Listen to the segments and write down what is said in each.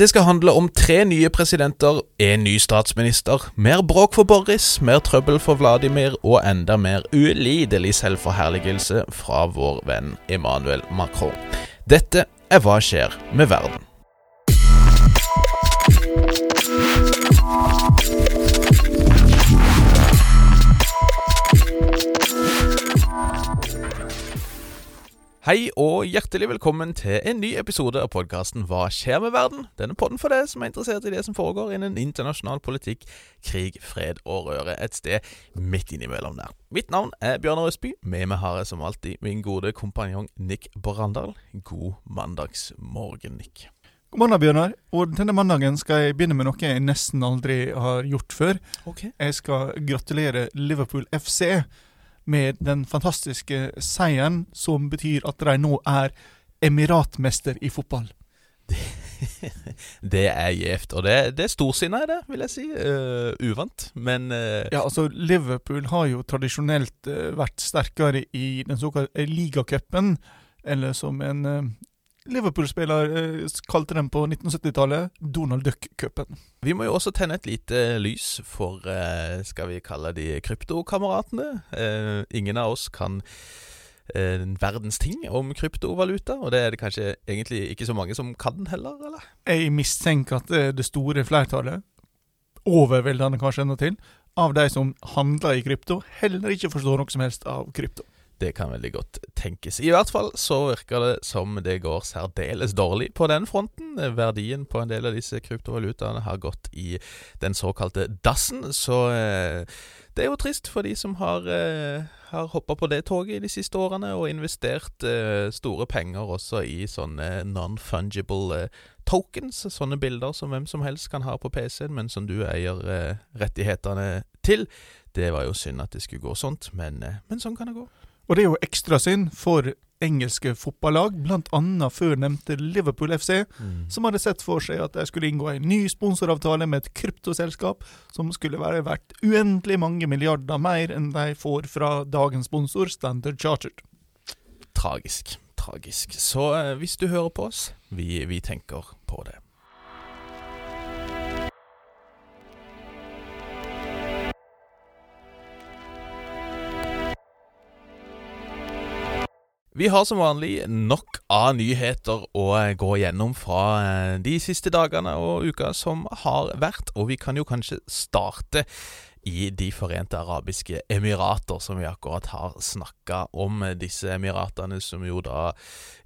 Det skal handle om tre nye presidenter, en ny statsminister, mer bråk for Boris, mer trøbbel for Vladimir og enda mer ulidelig selvforherligelse fra vår venn Emmanuel Macron. Dette er Hva skjer med verden? Hei og hjertelig velkommen til en ny episode av podkasten Hva skjer med verden? Denne podden for deg som er interessert i det som foregår innen internasjonal politikk, krig, fred og røre. Et sted midt innimellom der. Mitt navn er Bjørnar Østby. Med meg har jeg som alltid min gode kompanjong Nick Brandal. God mandagsmorgen, Nick. God mandag, Bjørnar. Og denne mandagen skal jeg begynne med noe jeg nesten aldri har gjort før. Okay. Jeg skal gratulere Liverpool FC med den fantastiske seieren som betyr at de nå er emiratmester i fotball. Det er gjevt, og det, det er storsinnet, det, vil jeg si. Uh, uvant, men uh, Ja, altså Liverpool har jo tradisjonelt uh, vært sterkere i den såkalte ligacupen, eller som en Liverpool-spiller uh, kalte den på 1970-tallet, Donald Duck-cupen. Vi må jo også tenne et lite lys for, uh, skal vi kalle de kryptokameratene. Uh, ingen av oss kan verdens ting om kryptovaluta, og det er det kanskje egentlig ikke så mange som kan heller, eller? Jeg mistenker at det store flertallet, overveldende kanskje enda til, av de som handler i krypto, heller ikke forstår noe som helst av krypto. Det kan veldig godt tenkes. I hvert fall så virker det som det går særdeles dårlig på den fronten. Verdien på en del av disse kryptovalutaene har gått i den såkalte dassen, så eh, det er jo trist for de som har, eh, har hoppa på det toget de siste årene og investert eh, store penger også i sånne non-fungible eh, tokens. Sånne bilder som hvem som helst kan ha på PC-en, men som du eier eh, rettighetene til. Det var jo synd at det skulle gå sånt, men, eh, men sånn kan det gå. Og det er jo ekstra synd for engelske fotballag, bl.a. før nevnte Liverpool FC, mm. som hadde sett for seg at de skulle inngå en ny sponsoravtale med et kryptoselskap som skulle være verdt uendelig mange milliarder mer enn de får fra dagens sponsor, Standard Chartered. Tragisk. Tragisk. Så eh, hvis du hører på oss, vi, vi tenker på det. Vi har som vanlig nok av nyheter å gå gjennom fra eh, de siste dagene og uka som har vært, og vi kan jo kanskje starte i De forente arabiske emirater, som vi akkurat har snakka om. Disse emiratene som jo da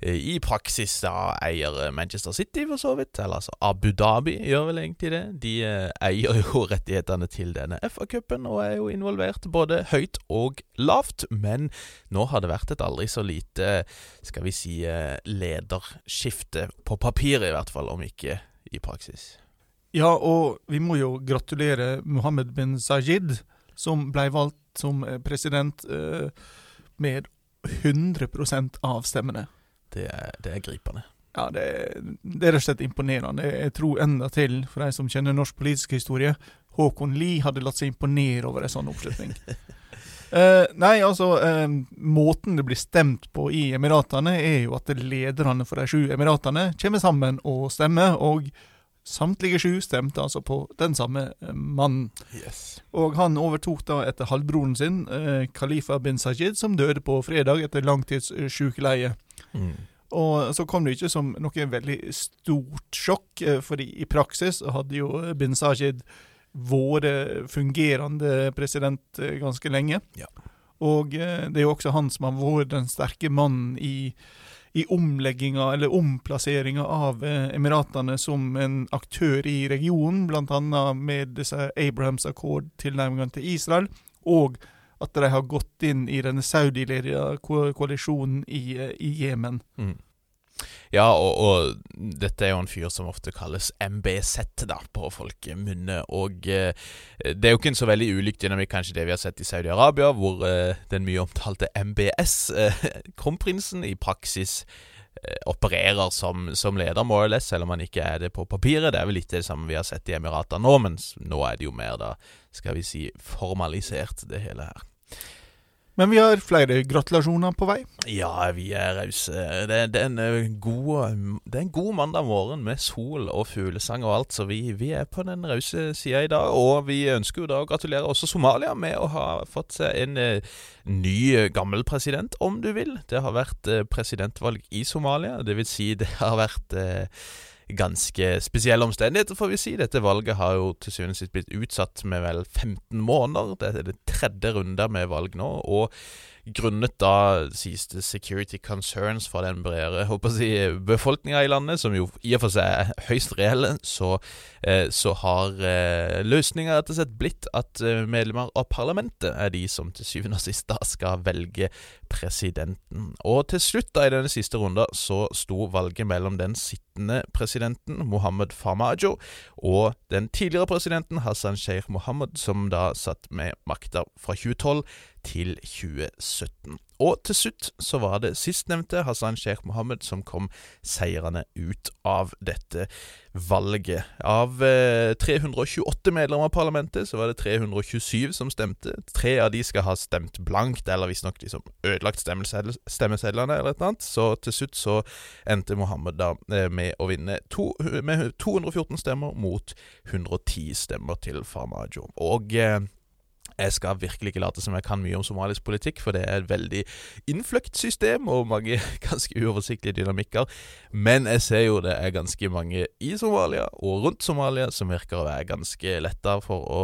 eh, i praksis da eier Manchester City, for så vidt. Eller altså Abu Dhabi gjør vel egentlig det. De eh, eier jo rettighetene til denne FA-cupen og er jo involvert både høyt og lavt. Men nå har det vært et aldri så lite, skal vi si, eh, lederskifte. På papiret i hvert fall, om ikke i praksis. Ja, og vi må jo gratulere Mohammed bin Sajid, som ble valgt som eh, president eh, med 100 av stemmene. Det er, det er gripende. Ja, det, det, er rett og slett imponerende. Jeg tror enda til, for de som kjenner norsk politisk historie, Håkon Lie hadde latt seg imponere over en sånn oppslutning. uh, nei, altså uh, Måten det blir stemt på i Emiratene, er jo at lederne for de sju Emiratene kommer sammen og stemmer. og Samtlige sju stemte altså på den samme eh, mannen. Yes. Og han overtok da etter halvbroren sin, eh, Khalifa bin Sajid, som døde på fredag etter langtidssykeleie. Mm. Og så kom det ikke som noe veldig stort sjokk, eh, fordi i praksis hadde jo bin Sajid vært fungerende president eh, ganske lenge. Ja. Og eh, det er jo også han som har vært den sterke mannen i i omlegginga eller omplasseringa av eh, Emiratene som en aktør i regionen, bl.a. med disse Abrahams akkord-tilnærmingene til Israel, og at de har gått inn i denne Saudi-ledede koalisjonen i Jemen. Mm. Ja, og, og, dette er jo en fyr som ofte kalles MBZ da, på folkemunne. Og eh, det er jo ikke en så veldig ulik dynamikk kanskje det vi har sett i Saudi-Arabia, hvor eh, den mye omtalte MBS, eh, kronprinsen, i praksis eh, opererer som, som leder, more or less, selv om han ikke er det på papiret. Det er vel litt det samme vi har sett i Emiratene nå, men nå er det jo mer da, skal vi si, formalisert, det hele her. Men vi har flere gratulasjoner på vei. Ja, vi er rause. Det, eh, det er en god mandag morgen med sol og fuglesang og alt, så vi, vi er på den rause sida i dag. Og vi ønsker jo da å gratulere også Somalia med å ha fått seg en uh, ny, eh, gammel president, om du vil. Det har vært presidentvalg i Somalia. Vil si, det har vært ganske spesielle omstendigheter, får vi si. Dette valget har jo til syvende og sist blitt utsatt med vel 15 måneder. Det er det tredje runde med valg nå. og grunnet da, sies det, security concerns fra den bredere si, befolkninga i landet, som jo i og for seg er høyst reelle, så, eh, så har eh, løsninga rett og slett blitt at eh, medlemmer av parlamentet er de som til syvende og sist da skal velge presidenten. Og til slutt, da, i denne siste runden, så sto valget mellom den sittende presidenten, Mohammed Farmajo, og den tidligere presidenten, Hassan Sheikh Mohammed, som da satt med makta fra 2012 til 2017. Og til slutt så var det sistnevnte, Hassan Sheikh Mohammed, som kom seirende ut av dette valget. Av eh, 328 medlemmer av parlamentet så var det 327 som stemte. Tre av de skal ha stemt blankt, eller visstnok liksom ødelagt stemmesedlene, eller et eller annet. Så til slutt så endte Mohammed da eh, med å vinne to, med 214 stemmer mot 110 stemmer til Farmajo. Og eh, jeg skal virkelig ikke late som jeg kan mye om somalisk politikk, for det er et veldig innfløkt system og mange ganske uoversiktlige dynamikker. Men jeg ser jo det er ganske mange i Somalia og rundt Somalia som virker å være ganske letta for å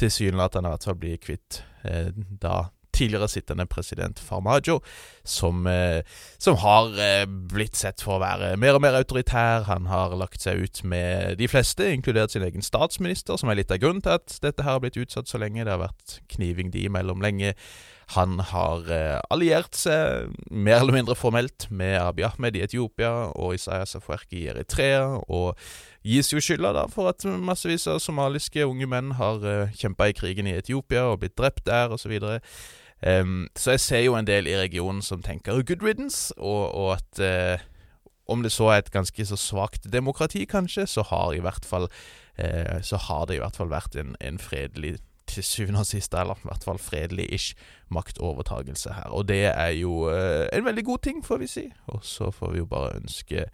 tilsynelatende i hvert fall bli kvitt eh, da tidligere sittende president Farmajo, som, eh, som har eh, blitt sett for å være mer og mer autoritær. Han har lagt seg ut med de fleste, inkludert sin egen statsminister, som er litt av grunnen til at dette her har blitt utsatt så lenge. Det har vært kniving de imellom lenge. Han har eh, alliert seg mer eller mindre formelt med Abiy Ahmed i Etiopia og Isaiah Afwerki i Eritrea, og gis jo skylda da for at massevis av somaliske unge menn har kjempa i krigen i Etiopia og blitt drept der, osv. Um, så jeg ser jo en del i regionen som tenker good riddance, og, og at uh, om det så er et ganske så svakt demokrati, kanskje, så har, i hvert fall, uh, så har det i hvert fall vært en, en fredelig til syvende og sist, eller i hvert fall fredelig-ish, maktovertagelse her. Og det er jo uh, en veldig god ting, får vi si. Og så får vi jo bare ønske,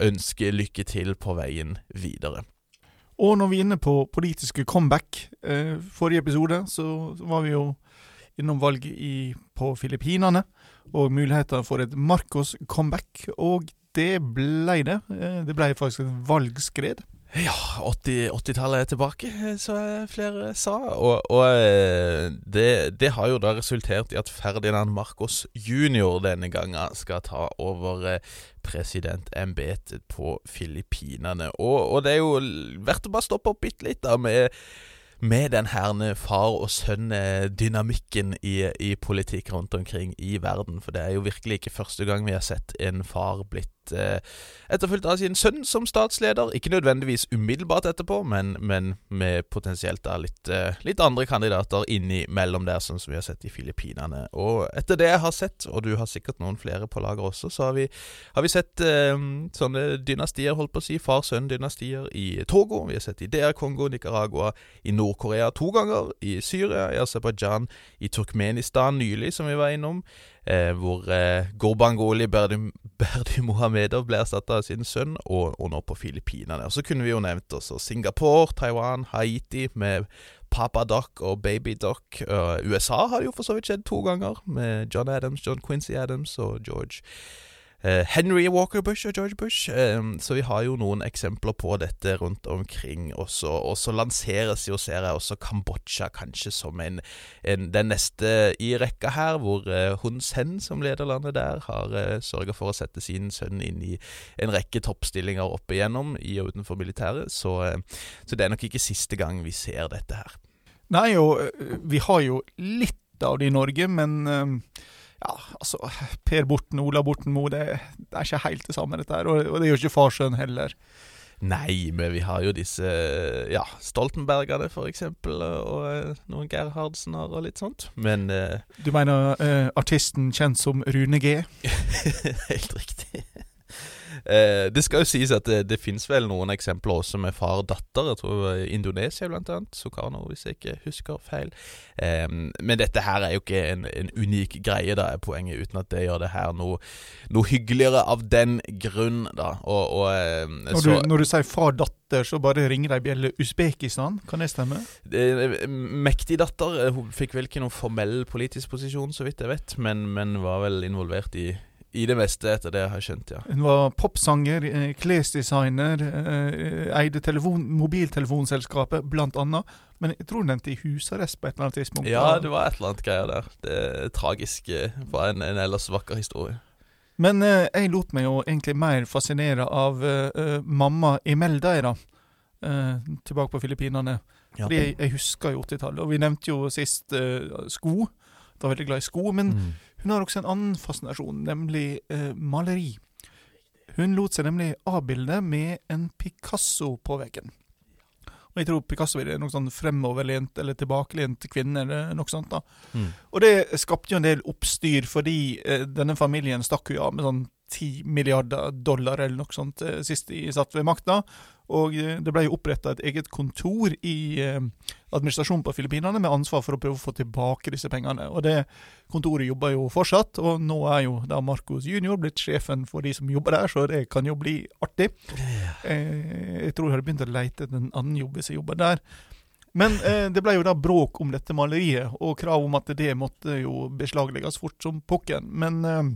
ønske lykke til på veien videre. Og når vi er inne på politiske comeback, eh, forrige episode så var vi jo innom valg i, på Filippinene, og muligheter for et Marcos-comeback. Og det ble det. Eh, det ble faktisk et valgskred. Ja, 80-tallet 80 er tilbake, som flere sa. Og, og eh, det, det, har jo da resultert i at Ferdinand Marcos jr. denne gangen skal ta over eh, presidentembetet på Filippinene. Og, og, det er jo verdt å bare stoppe opp bitte litt da med med den herne far og sønn-dynamikken i, i, politikk rundt omkring i verden. For det er jo virkelig ikke første gang vi har sett en far blitt eh, etterfulgt av sin sønn som statsleder. Ikke nødvendigvis umiddelbart etterpå, men, men med potensielt da litt, eh, litt andre kandidater innimellom der, sånn som vi har sett i Filippinene. Og etter det jeg har sett, og du har sikkert noen flere på lager også, så har vi, har vi sett eh, sånne dynastier, holdt på å si, far-sønn-dynastier i Togo. Vi har sett i DR Kongo, Nicaragua, i Nord-Korea to ganger, i Syria, i Aserbajdsjan, i Turkmenistan nylig, som vi var innom eh, hvor eh, Gurbanguly Berdi, Mohamedov ble erstatta av sin sønn, og, og, nå på Filippinene. Og Så kunne vi jo nevnt også Singapore, Taiwan, Haiti med Papa Doc og Baby Doc. Uh, USA har det jo for så vidt skjedd to ganger, med John Adams, John Quincy Adams og George Eh, Henry Walker Bush og George Bush. Så vi har jo noen eksempler på dette rundt omkring også. Og så lanseres jo, ser jeg, også Kambodsja kanskje som en, en, den neste i rekka her, hvor uh, Hun Sen, som leder landet der, har uh, sørga for å sette sin sønn inn i en rekke toppstillinger opp igjennom i og utenfor militæret. Så, så det er nok ikke siste gang vi ser dette her. Nei, og vi har jo litt av det i Norge, men ja, altså Per Borten, Ola Borten Moe, det, det, er ikke helt det samme, dette her. Og, og det gjør ikke farsønn heller. Nei, men vi har jo disse ja, Stoltenbergerne, for eksempel, og eh, noen Gerhardsener og litt sånt. Men uh, Du mener uh, artisten kjent som Rune G? Helt riktig. Eh, det skal jo sies at det, det finnes vel noen eksempler også med far og datter. Jeg tror i Indonesia blant annet. Sukarno, hvis jeg ikke husker feil. Eh, men dette her er jo ikke en, en, unik greie, da er poenget, uten at det gjør det her noe, noe hyggeligere av den grunn, da. Og, og eh, når, du, når, du, sier far-datter, så bare ringer de bjelle Usbekistan, kan det stemme? Det, mektig datter. Hun fikk vel ikke noen formell politisk posisjon, så vidt jeg vet, men, men var vel involvert i i det meste, etter det jeg har skjønt, ja. Hun var popsanger, eh, klesdesigner, eh, eide telefon, mobiltelefonselskapet, blant annet. Men jeg tror hun endte i husarrest på et eller annet tidspunkt. Ja, det var et eller annet greier der. Det er tragisk for en, en ellers vakker historie. Men eh, jeg lot meg jo egentlig mer fascinere av eh, mamma Imelda, da. Eh, tilbake på Filippinene. Ja. Fordi jeg, jeg, husker jo 80-tallet, og vi nevnte jo sist sko. Jeg var veldig glad i sko. Men mm. Hun har også en annen fascinasjon, nemlig eh, maleri. Hun lot seg nemlig avbilde med en Picasso på veggen. Og Jeg tror Picasso er noe sånn fremoverlent eller tilbakelent kvinne. eller noe sånt da. Mm. Og det skapte jo en del oppstyr, fordi eh, denne familien stakk jo av med sånn 10 milliarder dollar eller noe sånt eh, sist de satt ved makta. Og eh, det ble jo oppretta et eget kontor i eh, administrasjonen på Filippinene med ansvar for å prøve å få tilbake disse pengene. Og det kontoret jobber jo fortsatt, og nå er jo da Marcos junior blitt sjefen for de som jobber der, så det kan jo bli artig. jeg tror jeg hadde begynt å leite etter en annen jobb hvis jeg jobber der. Men eh, det ble jo da bråk om dette maleriet, og krav om at det måtte jo beslaglegges fort som pokken. Men eh,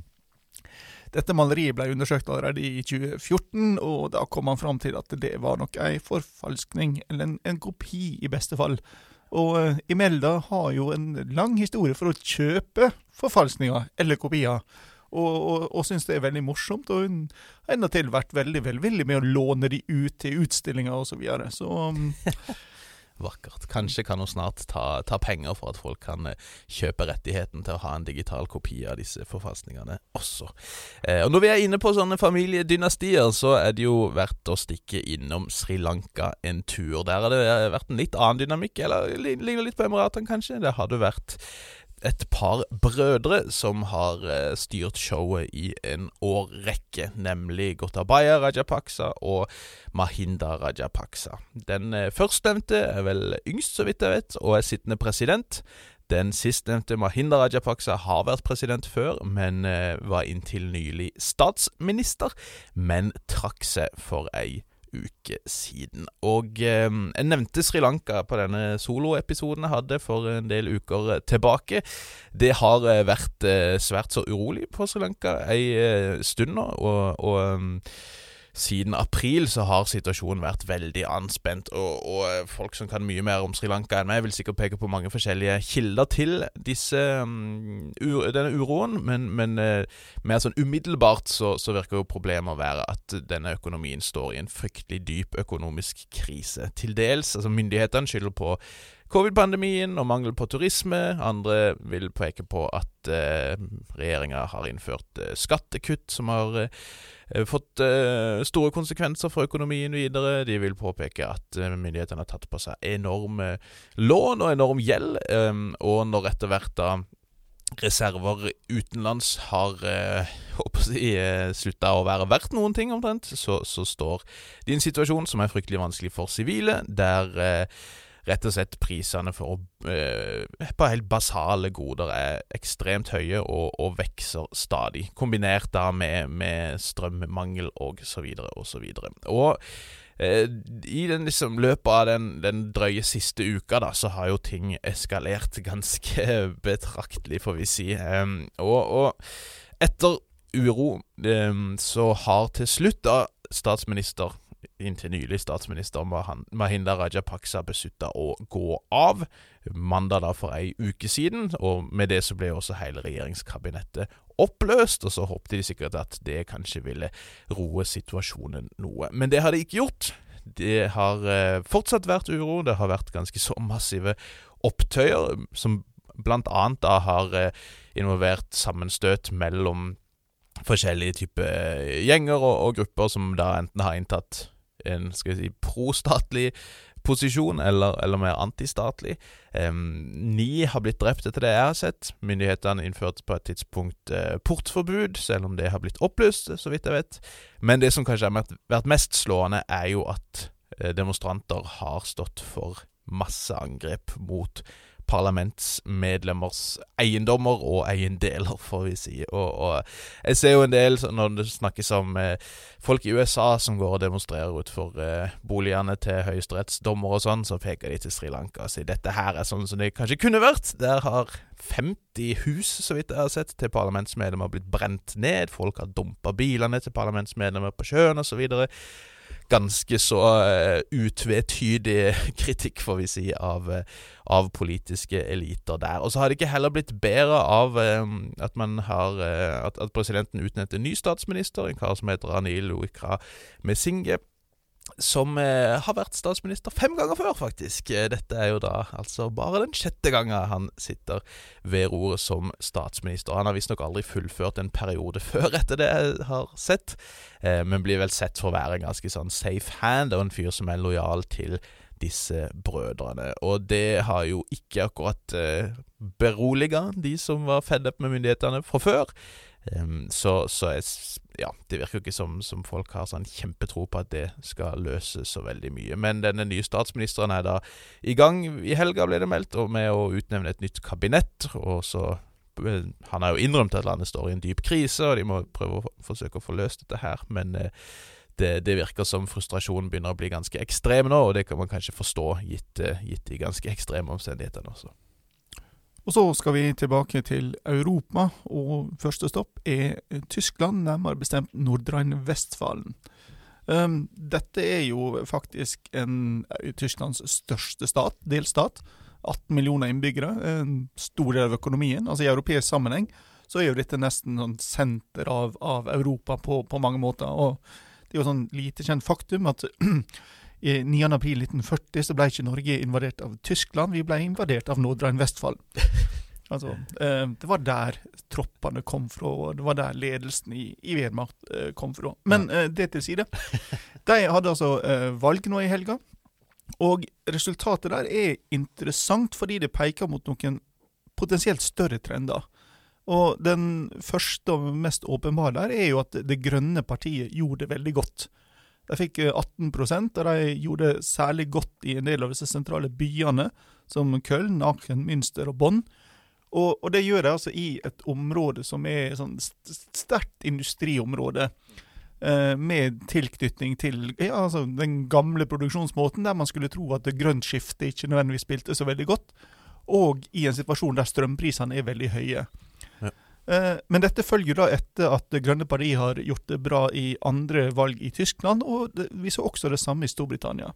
dette maleriet ble undersøkt allerede i 2014, og da kom han fram til at det var nok ei forfalskning, eller en, en, kopi i beste fall. Og uh, Imelda har jo en lang historie for å kjøpe forfalskninger eller kopier. Og, og, og syns det er veldig morsomt, og hun har endatil vært veldig velvillig med å låne de ut til utstillinger osv. Så, videre. så um, Vakkert. Kanskje kan hun snart ta, ta, penger for at folk kan eh, kjøpe rettigheten til å ha en digital kopi av disse forfalskningene også. Eh, og Når vi er inne på sånne familiedynastier, så er det jo verdt å stikke innom Sri Lanka en tur. Der har det vært en litt annen dynamikk, eller ligner litt på Emiratene, kanskje. Det hadde vært et par brødre som har uh, styrt showet i en årrekke, nemlig Gotabaya Rajapaksa og Mahinda Rajapaksa. Den uh, førstnevnte er vel yngst, så vidt jeg vet, og er sittende president. Den sistnevnte, Mahinda Rajapaksa, har vært president før, men uh, var inntil nylig statsminister, men trakk seg for ei uke siden. Og eh, jeg nevnte Sri Lanka på denne soloepisoden jeg hadde for en del uker tilbake. Det har eh, vært eh, svært så urolig på Sri Lanka ei eh, stund nå, og, og ehm, siden april så har situasjonen vært veldig anspent, og, og, eh, folk som kan mye mer om Sri Lanka enn meg, vil sikkert peke på mange forskjellige kilder til disse, um, denne uroen, men, men uh, mer sånn umiddelbart så, så, virker jo problemet å være at denne økonomien står i en fryktelig dyp økonomisk krise. Til dels, altså myndighetene skylder på covid-pandemien og mangel på turisme. Andre vil peke på at eh, regjeringa har innført eh, skattekutt som har eh, fått eh, store konsekvenser for økonomien videre. De vil påpeke at eh, myndighetene har tatt på seg enorme lån og enorm gjeld, eh, og når etter hvert da reserver utenlands har eh, eh, slutta å være verdt noen ting, omtrent, så, så står de i en situasjon som er fryktelig vanskelig for sivile, der eh, rett og slett prisene for eh, på helt basale goder er ekstremt høye og, og vokser stadig, kombinert da med, med strømmangel og så videre og så videre. Og eh, i den liksom, løpet av den, den, drøye siste uka da, så har jo ting eskalert ganske betraktelig, får vi si. Eh, og, og, etter uro um, så har til slutt da statsminister inntil nylig statsminister Mahinda Rajapaksa beslutta å gå av. Mandag da for ei uke siden, og med det så ble også hele regjeringskabinettet oppløst. Og så håpte de sikkert at det kanskje ville roe situasjonen noe. Men det har det ikke gjort. Det har eh, fortsatt vært uro. Det har vært ganske så massive opptøyer, som blant annet da har eh, involvert sammenstøt mellom forskjellige typer eh, gjenger og, og, grupper som da enten har inntatt en skal si, prostatlig posisjon, eller, eller mer antistatlig. Ni har blitt drept, etter det jeg har sett. Myndighetene innførte på et tidspunkt eh, portforbud, selv om det har blitt opplyst, så vidt jeg vet. Men det som kanskje har vært mest slående, er jo at eh, demonstranter har stått for masse angrep mot parlamentsmedlemmers eiendommer og eiendeler, får vi si. Og, og, jeg ser jo en del når det snakkes om eh, folk i USA som går og demonstrerer utenfor eh, boligene til høyesterettsdommer og sånn, så peker de til Sri Lanka og sier dette her er sånn som det kanskje kunne vært. Der har 50 hus, så vidt jeg har sett, til parlamentsmedlemmer blitt brent ned. Folk har dumpa bilene til parlamentsmedlemmer på sjøen osv ganske så uh, utvetydig kritikk, får vi si, av, uh, av, politiske eliter der. Og så har det ikke heller blitt bedre av um, at har at, at, presidenten utnevnte en ny statsminister, en kar som heter Anil Wikra Mesinge som eh, har vært statsminister fem ganger før, faktisk. Eh, dette er jo da altså bare den sjette gangen han sitter ved roret som statsminister. Han har visstnok aldri fullført en periode før, etter det jeg har sett, eh, men blir vel sett for å være en ganske sånn safe hand og en fyr som er lojal til disse brødrene. Og det har jo ikke akkurat beroliga de som var fed up med myndighetene fra før. Så, så jeg, ja, det virker ikke som, som, folk har sånn kjempetro på at det skal løse så veldig mye. Men denne nye statsministeren er da i gang. I helga ble det meldt med å utnevne et nytt kabinett. Og så eh, Han har jo innrømt at landet står i en dyp krise, og de må prøve å forsøke å få løst dette her. Men uh, det, det, virker som frustrasjonen begynner å bli ganske ekstrem nå, og det kan man kanskje forstå gitt, uh, gitt de ganske ekstreme omstendighetene også. Og så skal vi tilbake til Europa, og første stopp er Tyskland, nærmere bestemt Nordrhein-Westfalen. Um, dette er jo faktisk en, Tysklands største stat, delstat. 18 millioner innbyggere, en stor del av økonomien. Altså I europeisk sammenheng så er jo dette nesten sånn senter av, av Europa på, på, mange måter. Og det er jo sånn lite kjent faktum at I 9.4.1940 så ble ikke Norge invadert av Tyskland, vi ble invadert av Nordrhein-Westfalen. altså, eh, det var der troppene kom fra, og det var der ledelsen i, i Wehrmacht eh, kom fra. Men eh, det til side. De hadde altså eh, valg nå i helga, og resultatet der er interessant fordi det peker mot noen potensielt større trender. Og den første og mest åpenbare der er jo at Det grønne partiet gjorde det veldig godt. De fikk 18 eh, og de gjorde særlig godt i en del av disse sentrale byene, som Köln, Aachen, Münster og Bonn. Og, og, det gjør de altså i et område som er sånn sterkt industriområde. Eh, med tilknytning til ja, altså den gamle produksjonsmåten, der man skulle tro at grønt skifte ikke nødvendigvis spilte så veldig godt. Og i en situasjon der strømprisene er veldig høye. Eh, men dette følger da etter at Det grønne parti har gjort det bra i andre valg i Tyskland, og vi så også det samme i Storbritannia.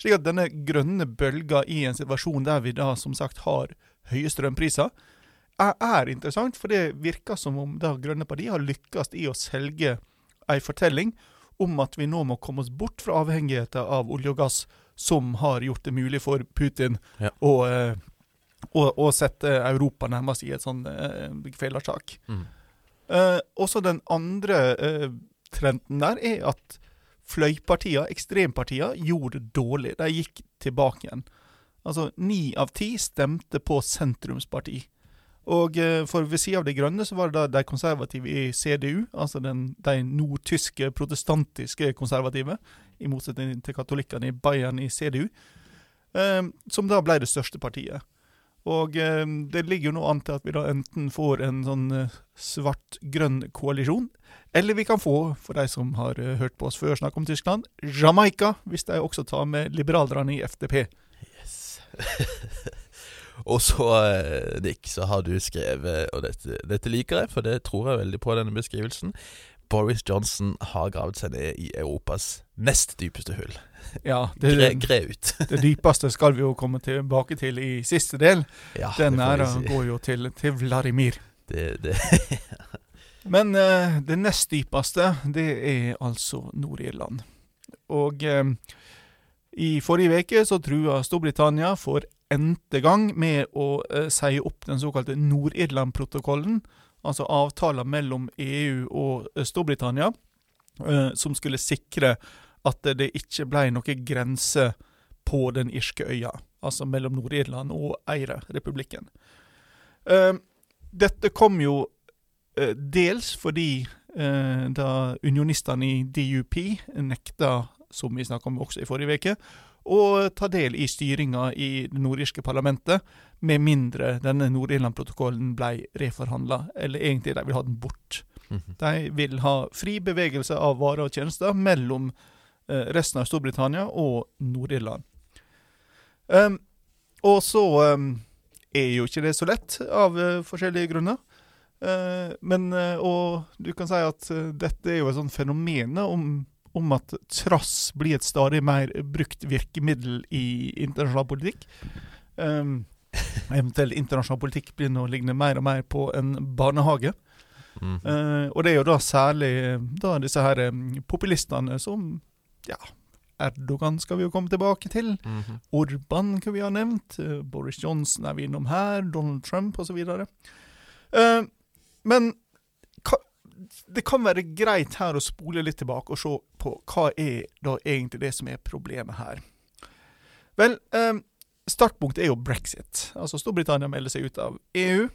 Slik at denne grønne bølga i en situasjon der vi da som sagt har høye strømpriser, er, er interessant, for det virker som om det grønne parti har lykkes i å selge ei fortelling om at vi nå må komme oss bort fra avhengigheten av olje og gass, som har gjort det mulig for Putin ja. å eh, og, og sette Europa nærmest i et sånn uh, feilertak. Mm. Uh, også den andre uh, trenden der er at fløypartiene, ekstrempartiene, gjorde det dårlig. De gikk tilbake igjen. Altså, Ni av ti stemte på sentrumsparti. Og uh, for ved siden av De grønne så var det da de konservative i CDU, altså den, de nordtyske protestantiske konservative, i motsetning til katolikkene i Bayern i CDU, som da ble det største partiet. Og eh, det ligger jo nå an til at vi da enten får en sånn eh, svart-grønn koalisjon, eller vi kan få, for de som har eh, hørt på oss før snakke om Tyskland, Jamaica, hvis de også tar med liberalerne i FDP. Yes. og så, Dick, så har du skrevet, og dette, dette liker jeg, for det tror jeg veldig på, denne beskrivelsen. Boris Johnson har gravd seg ned i Europas nest dypeste hull. Ja, det, gre, gre ut. det dypeste skal vi jo komme tilbake til i siste del. Ja, Den her si. går jo til, til Vladimir. Det, det. Men uh, det nest dypeste, det er altså Nord-Irland. Og uh, i forrige uke så trua Storbritannia for n-te gang med å uh, si opp den såkalte Nord-Irland-protokollen altså avtaler mellom EU og eh, Storbritannia, eh, som skulle sikre at det ikke ble noen grense på den irske øya, altså mellom Nord-Irland og Eire-republikken. Eh, dette kom jo dels fordi da unionistene i DUP nekta, som vi snakka om også i forrige uke, å ta del i styringa i det nordirske parlamentet, med mindre denne Nord-Irland-protokollen ble reforhandla, eller egentlig de vil ha den bort. Mhm. De vil ha fri bevegelse av varer og tjenester mellom eh, resten av Storbritannia og Nord-Irland. Um, og så um, er jo ikke det så lett, av uh, forskjellige grunner. Uh, men uh, Og du kan si at dette er jo et sånt fenomen om, om at trass blir et stadig mer brukt virkemiddel i internasjonal politikk. Um, eventuell internasjonal politikk begynner å ligne mer og mer på en barnehage. Mm. Uh, og det er jo da særlig da disse her eh, populistene som Ja, Erdogan skal vi jo komme tilbake til. Mhm. Orban kan vi ha nevnt. eh, Boris Johnson er vi innom her. Donald Trump osv. Uh, men det kan være greit her å spole litt tilbake og se på hva er da egentlig det som er problemet her. Vel, eh, startpunktet er jo brexit. Altså Storbritannia melder seg ut av EU,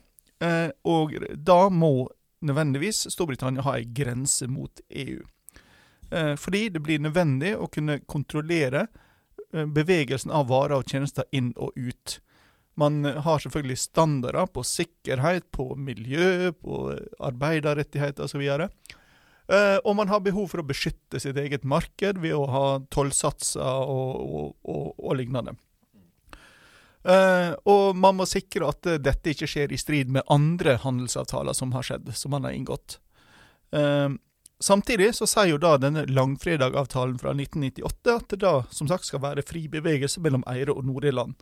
eh, og da må nødvendigvis Storbritannia ha ei grense mot EU. Eh, fordi det blir nødvendig å kunne kontrollere bevegelsen av varer og tjenester inn og ut. Man har selvfølgelig standarder på sikkerhet, på miljø, på arbeiderrettigheter osv. Eh, og man har behov for å beskytte sitt eget marked ved å ha tollsatser og, og, og, og lignende. Uh, og man må sikre at uh, dette ikke skjer i strid med andre handelsavtaler som har skjedd, som man har inngått. Samtidig så sier jo da denne langfredag-avtalen fra 1998 at det da som sagt skal være fri bevegelse mellom Eire og Nord-Irland.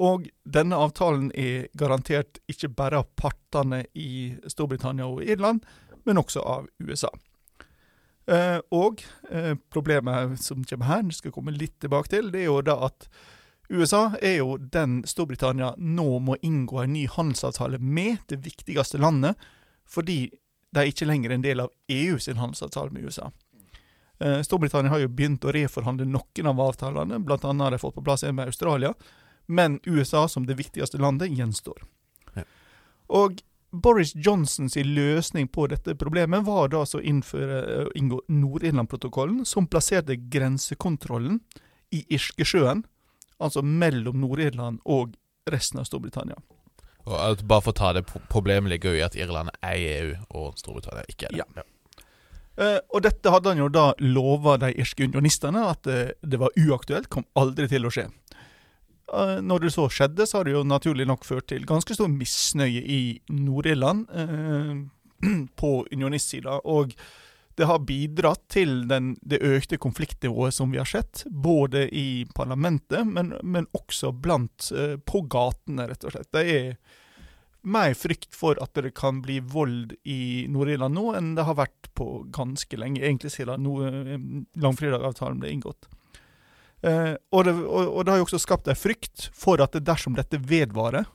Og denne avtalen er garantert ikke bare av partene i Storbritannia og Irland, men også av USA. Eh, og eh, problemet som kommer her, skal komme litt tilbake til, det er jo da at USA er jo den Storbritannia nå må inngå en ny handelsavtale med, det viktigste landet, fordi de er ikke lenger en del av EU sin handelsavtale med USA. Eh, Storbritannia har jo begynt å reforhandle noen av avtalene, blant annet har de fått på plass en med Australia, men USA som det viktigste landet gjenstår. Ja. Og Boris Johnsons løsning på dette problemet var da altså å innføre å inngå Nord-Irland-protokollen, som plasserte grensekontrollen i Irskesjøen, altså mellom Nord-Irland og resten av Storbritannia. Og bare for å ta det, pro- Problemet ligger jo i at Irland er EU, og Storbritannia ikke er det. Ja. Uh, og dette hadde han jo da lova de irske unionistene at eh, det var uaktuelt, kom aldri til å skje. Eh, når det så skjedde, så har det jo naturlig nok ført til ganske stor misnøye i Nord-Irland eh, på unionistsida, og det har bidratt til den, det økte konfliktnivået som vi har sett, både i parlamentet, men, men også blant eh, på gatene, rett og slett. Det er mer frykt for at det kan bli vold i Nord-Irland nå enn det har vært på ganske lenge, egentlig siden eh, langfredag-avtalen ble inngått. Eh, og, det, og, og det har jo også skapt en frykt for at det dersom dette vedvarer,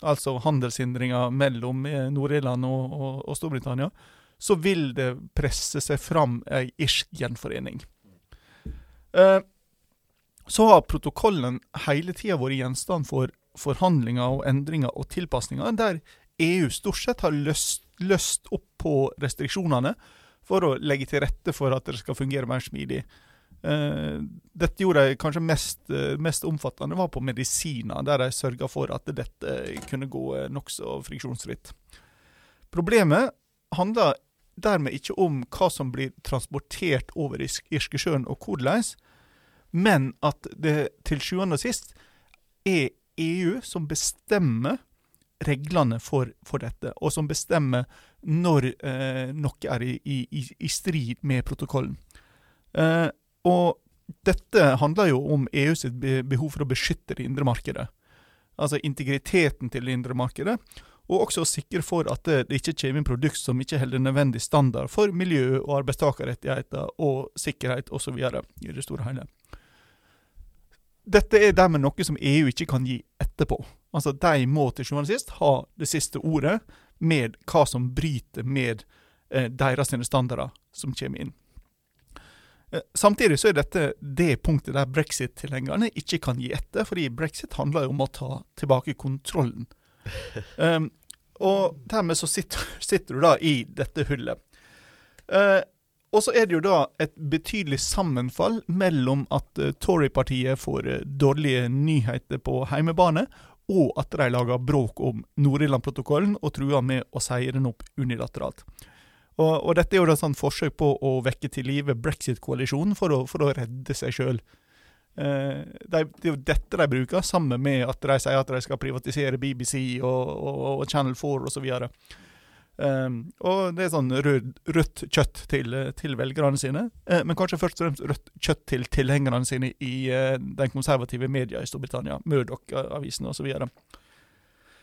altså handelshindringer mellom eh, Nord-Irland og, og, Storbritannia, så vil det presse seg fram ei irsk gjenforening. Eh, så har protokollen hele tida vært gjenstand for forhandlinger og endringer og tilpasninger, der EU stort sett har løst, løst opp på restriksjonene for å legge til rette for at det skal fungere mer smidig. Eh, dette gjorde de kanskje mest, uh, mest omfattende var på medisiner, der de sørga for at dette kunne gå uh, nokså friksjonsfritt. Problemet handler dermed ikke om hva som blir transportert over Irsk- Irskesjøen og hvordan, men at det til sjuende og sist er EU som bestemmer reglene for, for dette, og som bestemmer når noe er i, i, i strid med protokollen. Eh, og dette handler jo om EU sitt behov for å beskytte det indre markedet. Altså integriteten til det indre markedet, og også å sikre for at det, ikke kommer inn produkt som ikke holder nødvendig standard for miljø og arbeidstakerrettigheter og sikkerhet osv. i det store og hele. Dette er dermed noe som EU ikke kan gi etterpå. Altså, De må til sjuende og sist ha det siste ordet med hva som bryter med eh, deres standarder som kommer inn. Eh, Samtidig så er dette det punktet der brexit-tilhengerne ikke kan gi etter, fordi brexit handler jo om å ta tilbake kontrollen. Um, og dermed så sitter, sitter du da i dette hullet. Uh, og så er det jo da et betydelig sammenfall mellom at uh, Tory-partiet får uh, dårlige nyheter på heimebane, og at de lager bråk om Nord-Irland-protokollen og truer med å seie den opp unilateralt. Og, og dette er jo da sånn forsøk på å vekke til live brexit-koalisjonen for, for å redde seg sjøl. Eh, de, det er jo dette de bruker, sammen med at de sier at de skal privatisere BBC og, og, og Channel 4 osv. Um, og det er sånn rød, rødt kjøtt til, til velgerne sine, eh, men kanskje først og fremst rødt kjøtt til tilhengerne sine i eh, den konservative media i Storbritannia, Murdoch-avisen osv.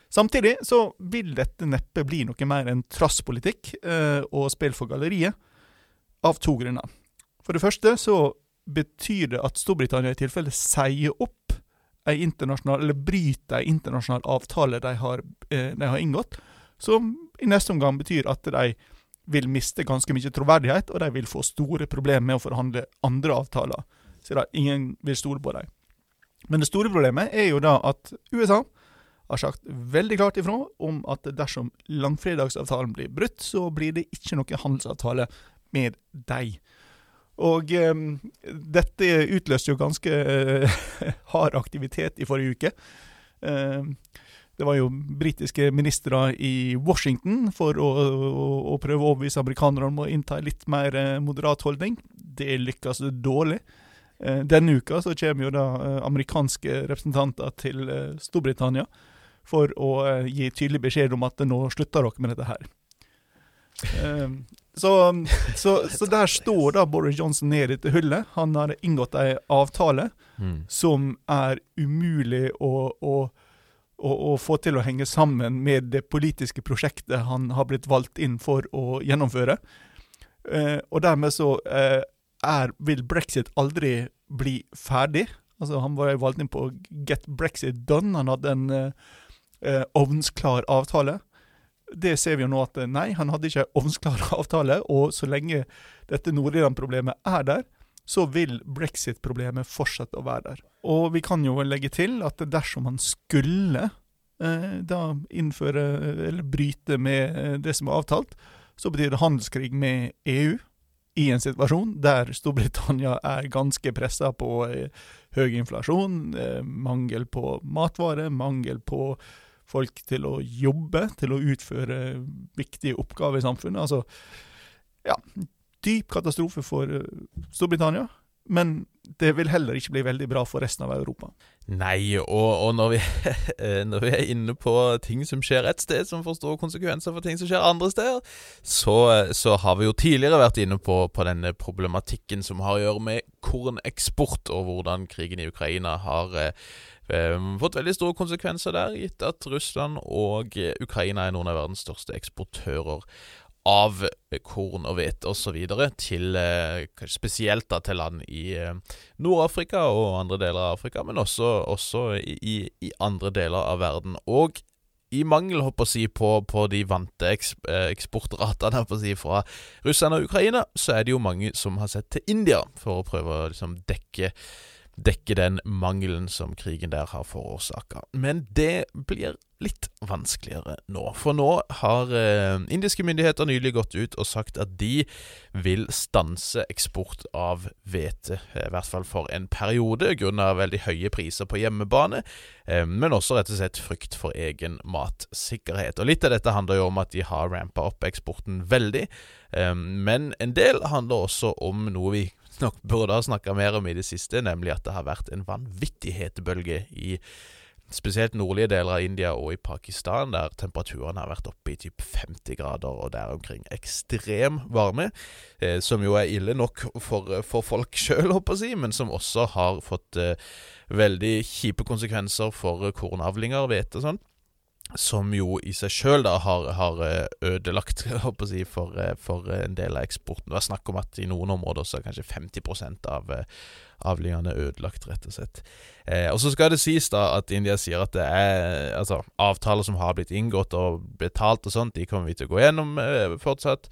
Samtidig så vil dette neppe bli noe mer enn trasspolitikk eh, og spill for galleriet, av to grunner. For det første så betyr det at Storbritannia i tilfelle sier opp ei internasjonal, eller bryter ei internasjonal avtale de har, eh, de har inngått, som i neste omgang betyr at de vil miste ganske mye troverdighet, og de vil få store problemer med å forhandle andre avtaler, Så da, ingen vil stole på dem. Men det store problemet er jo da at USA har sagt veldig klart ifra om at dersom langfredagsavtalen blir brutt, så blir det ikke noe handelsavtale med dem. Og um, dette utløste jo ganske uh, hard aktivitet i forrige uke. Eh, det var jo britiske ministre i Washington for å, å, å prøve å overbevise amerikanerne om å innta en litt mer eh, moderat holdning. Det lykkes dårlig. Eh, denne uka så kommer jo da amerikanske representanter til Storbritannia for å eh, gi tydelig beskjed om at nå slutter dere med dette her. Eh, så, så, så der står da Boris Johnson ned i dette hullet. Han har inngått en avtale Mm. som er umulig å, å, å, få til å henge sammen med det politiske prosjektet han har blitt valgt inn for å gjennomføre. Eh, og dermed så eh, er, vil brexit aldri bli ferdig. Altså Han var valgt inn på Get Brexit Done. Han hadde en eh, eh, ovnsklar avtale. Det ser vi jo nå at eh, nei, han hadde ikke ovnsklar avtale, og så lenge dette Nord-Iran-problemet er der, så vil brexit-problemet fortsette å være der. Og vi kan jo legge til at dersom han skulle eh, da innføre, eller bryte med eh, det som er avtalt, så betyr det handelskrig med EU i en situasjon der Storbritannia er ganske pressa på eh, høy inflasjon, eh, mangel på matvarer, mangel på folk til å jobbe, til å utføre viktige oppgaver i samfunnet. Altså, ja, dyp katastrofe for eh, Storbritannia, men det vil heller ikke bli veldig bra for resten av Europa. Nei, og, og når, vi, når vi er inne på ting som skjer et sted, som får store konsekvenser for ting som skjer andre steder, så, så har vi jo tidligere vært inne på, på denne problematikken som har å gjøre med korneksport, og hvordan krigen i Ukraina har eh, fått veldig store konsekvenser der, gitt at Russland og eh, Ukraina er noen av verdens største eksportører av korn og hvete osv. til eh, spesielt da til land i eh, Nord-Afrika og andre deler av Afrika, men også, også i, i, andre deler av verden. Og i mangel å si, på, på de vante eks, eh, eksportratene si, fra Russland og Ukraina, så er det jo mange som har sett til India for å prøve å liksom, dekke dekke den mangelen som krigen der har forårsaka. Men det blir litt vanskeligere nå. For nå har eh, indiske myndigheter nylig gått ut og sagt at de vil stanse eksport av hvete, eh, i hvert fall for en periode, grunnet veldig høye priser på hjemmebane, eh, men også rett og slett frykt for egen matsikkerhet. Og Litt av dette handler jo om at de har rampa opp eksporten veldig, eh, men en del handler også om noe vi nok burde ha snakka mer om i det siste, nemlig at det har vært en vanvittig hetebølge i spesielt nordlige deler av India og i Pakistan, der temperaturen har vært oppe i typ 50 grader og der omkring. Ekstrem varme, eh, som jo er ille nok for, for folk sjøl, håper jeg å si, men som også har fått eh, veldig kjipe konsekvenser for kornavlinger, hvete og sånn som jo i seg sjøl har, har ødelagt håper jeg, si, for, for en del av eksporten. Det er snakk om at i noen områder så er kanskje 50% av avlingene ødelagt, rett og slett. Eh, og så skal det sies da at India sier at det er altså, avtaler som har blitt inngått og betalt og sånt, de kommer vi til å gå gjennom eh, fortsatt.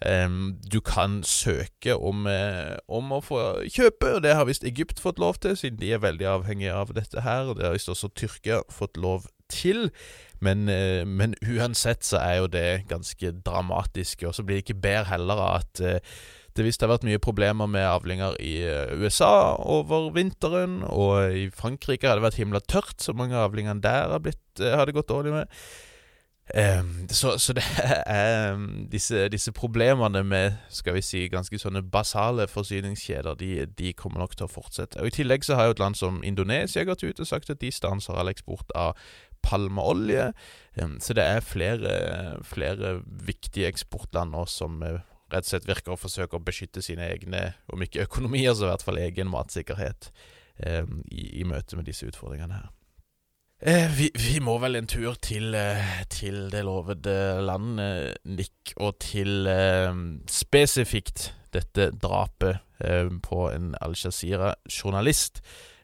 Um, du kan søke om, eh, om, å få kjøpe, og det har visst Egypt fått lov til, siden de er veldig avhengige av dette her. og Det har visst også Tyrkia fått lov til. Men, uh, men, uansett så er jo det ganske dramatisk, og så blir det ikke bedre heller av at uh, det visst har vært mye problemer med avlinger i USA over vinteren, og i Frankrike har det vært himla tørt, så mange av avlingene der har, blitt, har det gått dårlig med. Um, så, så, det er um, disse, disse, problemene med skal vi si, ganske sånne basale forsyningskjeder, de, de, kommer nok til å fortsette. Og I tillegg så har jo et land som Indonesia gått ut og sagt at de stanser all eksport av palmeolje. Så det er flere, flere viktige eksportland nå som uh, rett og slett virker å forsøke å beskytte sine egne, om ikke økonomier, så i hvert fall egen matsikkerhet i, i møte med disse utfordringene her. Eh, vi, vi, må vel en tur til, eh, til det lovede land, eh, Nick, og til eh, spesifikt dette drapet eh, på en Al-Jazeera-journalist.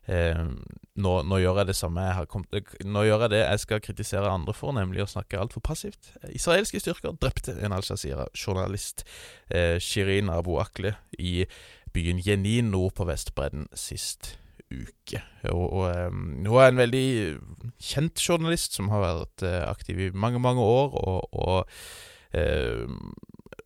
Eh, nå, nå, gjør jeg det samme jeg har kommet, Nå gjør jeg det jeg skal kritisere andre for, nemlig å snakke altfor passivt. Israelske styrker drepte en Al-Jazeera-journalist, Shirin Abu Akle, i byen Jenin nord på Vestbredden sist uke. Og, og um, Hun er en veldig kjent journalist som har vært uh, aktiv i mange, mange år, og, og uh,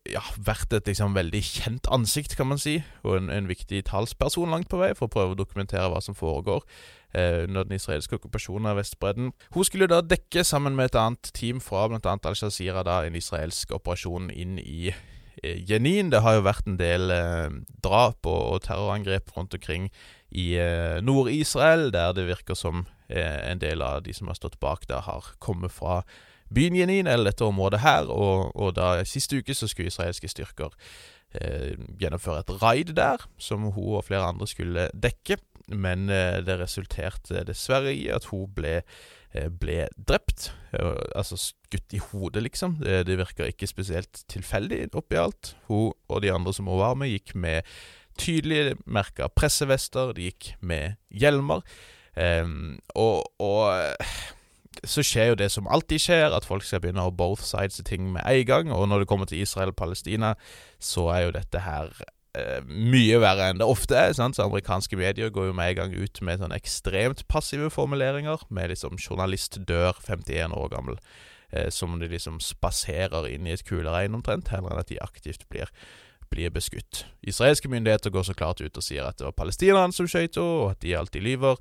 ja, vært et liksom veldig kjent ansikt, kan man si, og en, en, viktig talsperson langt på vei for å prøve å dokumentere hva som foregår under den israelske okkupasjonen av Vestbredden. Hun skulle da dekke, sammen med et annet team fra bl.a. Al-Shazira, en israelsk operasjon inn i Jenin. Det har jo vært en del drap og, og terrorangrep rundt omkring i eh, Nord-Israel, der det virker som eh, en del av de som har stått bak der, har kommet fra byen Jenin, eller dette området her. Og, og da siste uke så skulle israelske styrker eh, gjennomføre et raid der, som hun og flere andre skulle dekke. Men eh, det resulterte dessverre i at hun ble, eh, ble drept. altså skutt i hodet, liksom. Det, det virker ikke spesielt tilfeldig oppi alt. Hun og de andre som hun var med, gikk med tydelig merka pressevester, de gikk med hjelmer. Um, og, og, så skjer jo det som alltid skjer, at folk skal begynne å both sides i ting med en gang. Og når det kommer til Israel og Palestina, så er jo dette her eh, mye verre enn det ofte er. Sant? Så Amerikanske medier går jo med en gang ut med sånn ekstremt passive formuleringer, med liksom 'journalist dør 51 år gammel'. Eh, som om de liksom spaserer inn i et kuleregn omtrent, heller enn at de aktivt blir blir beskutt. Israelske myndigheter går så klart ut og sier at det var palestinerne som skøyt henne, og at de alltid lyver,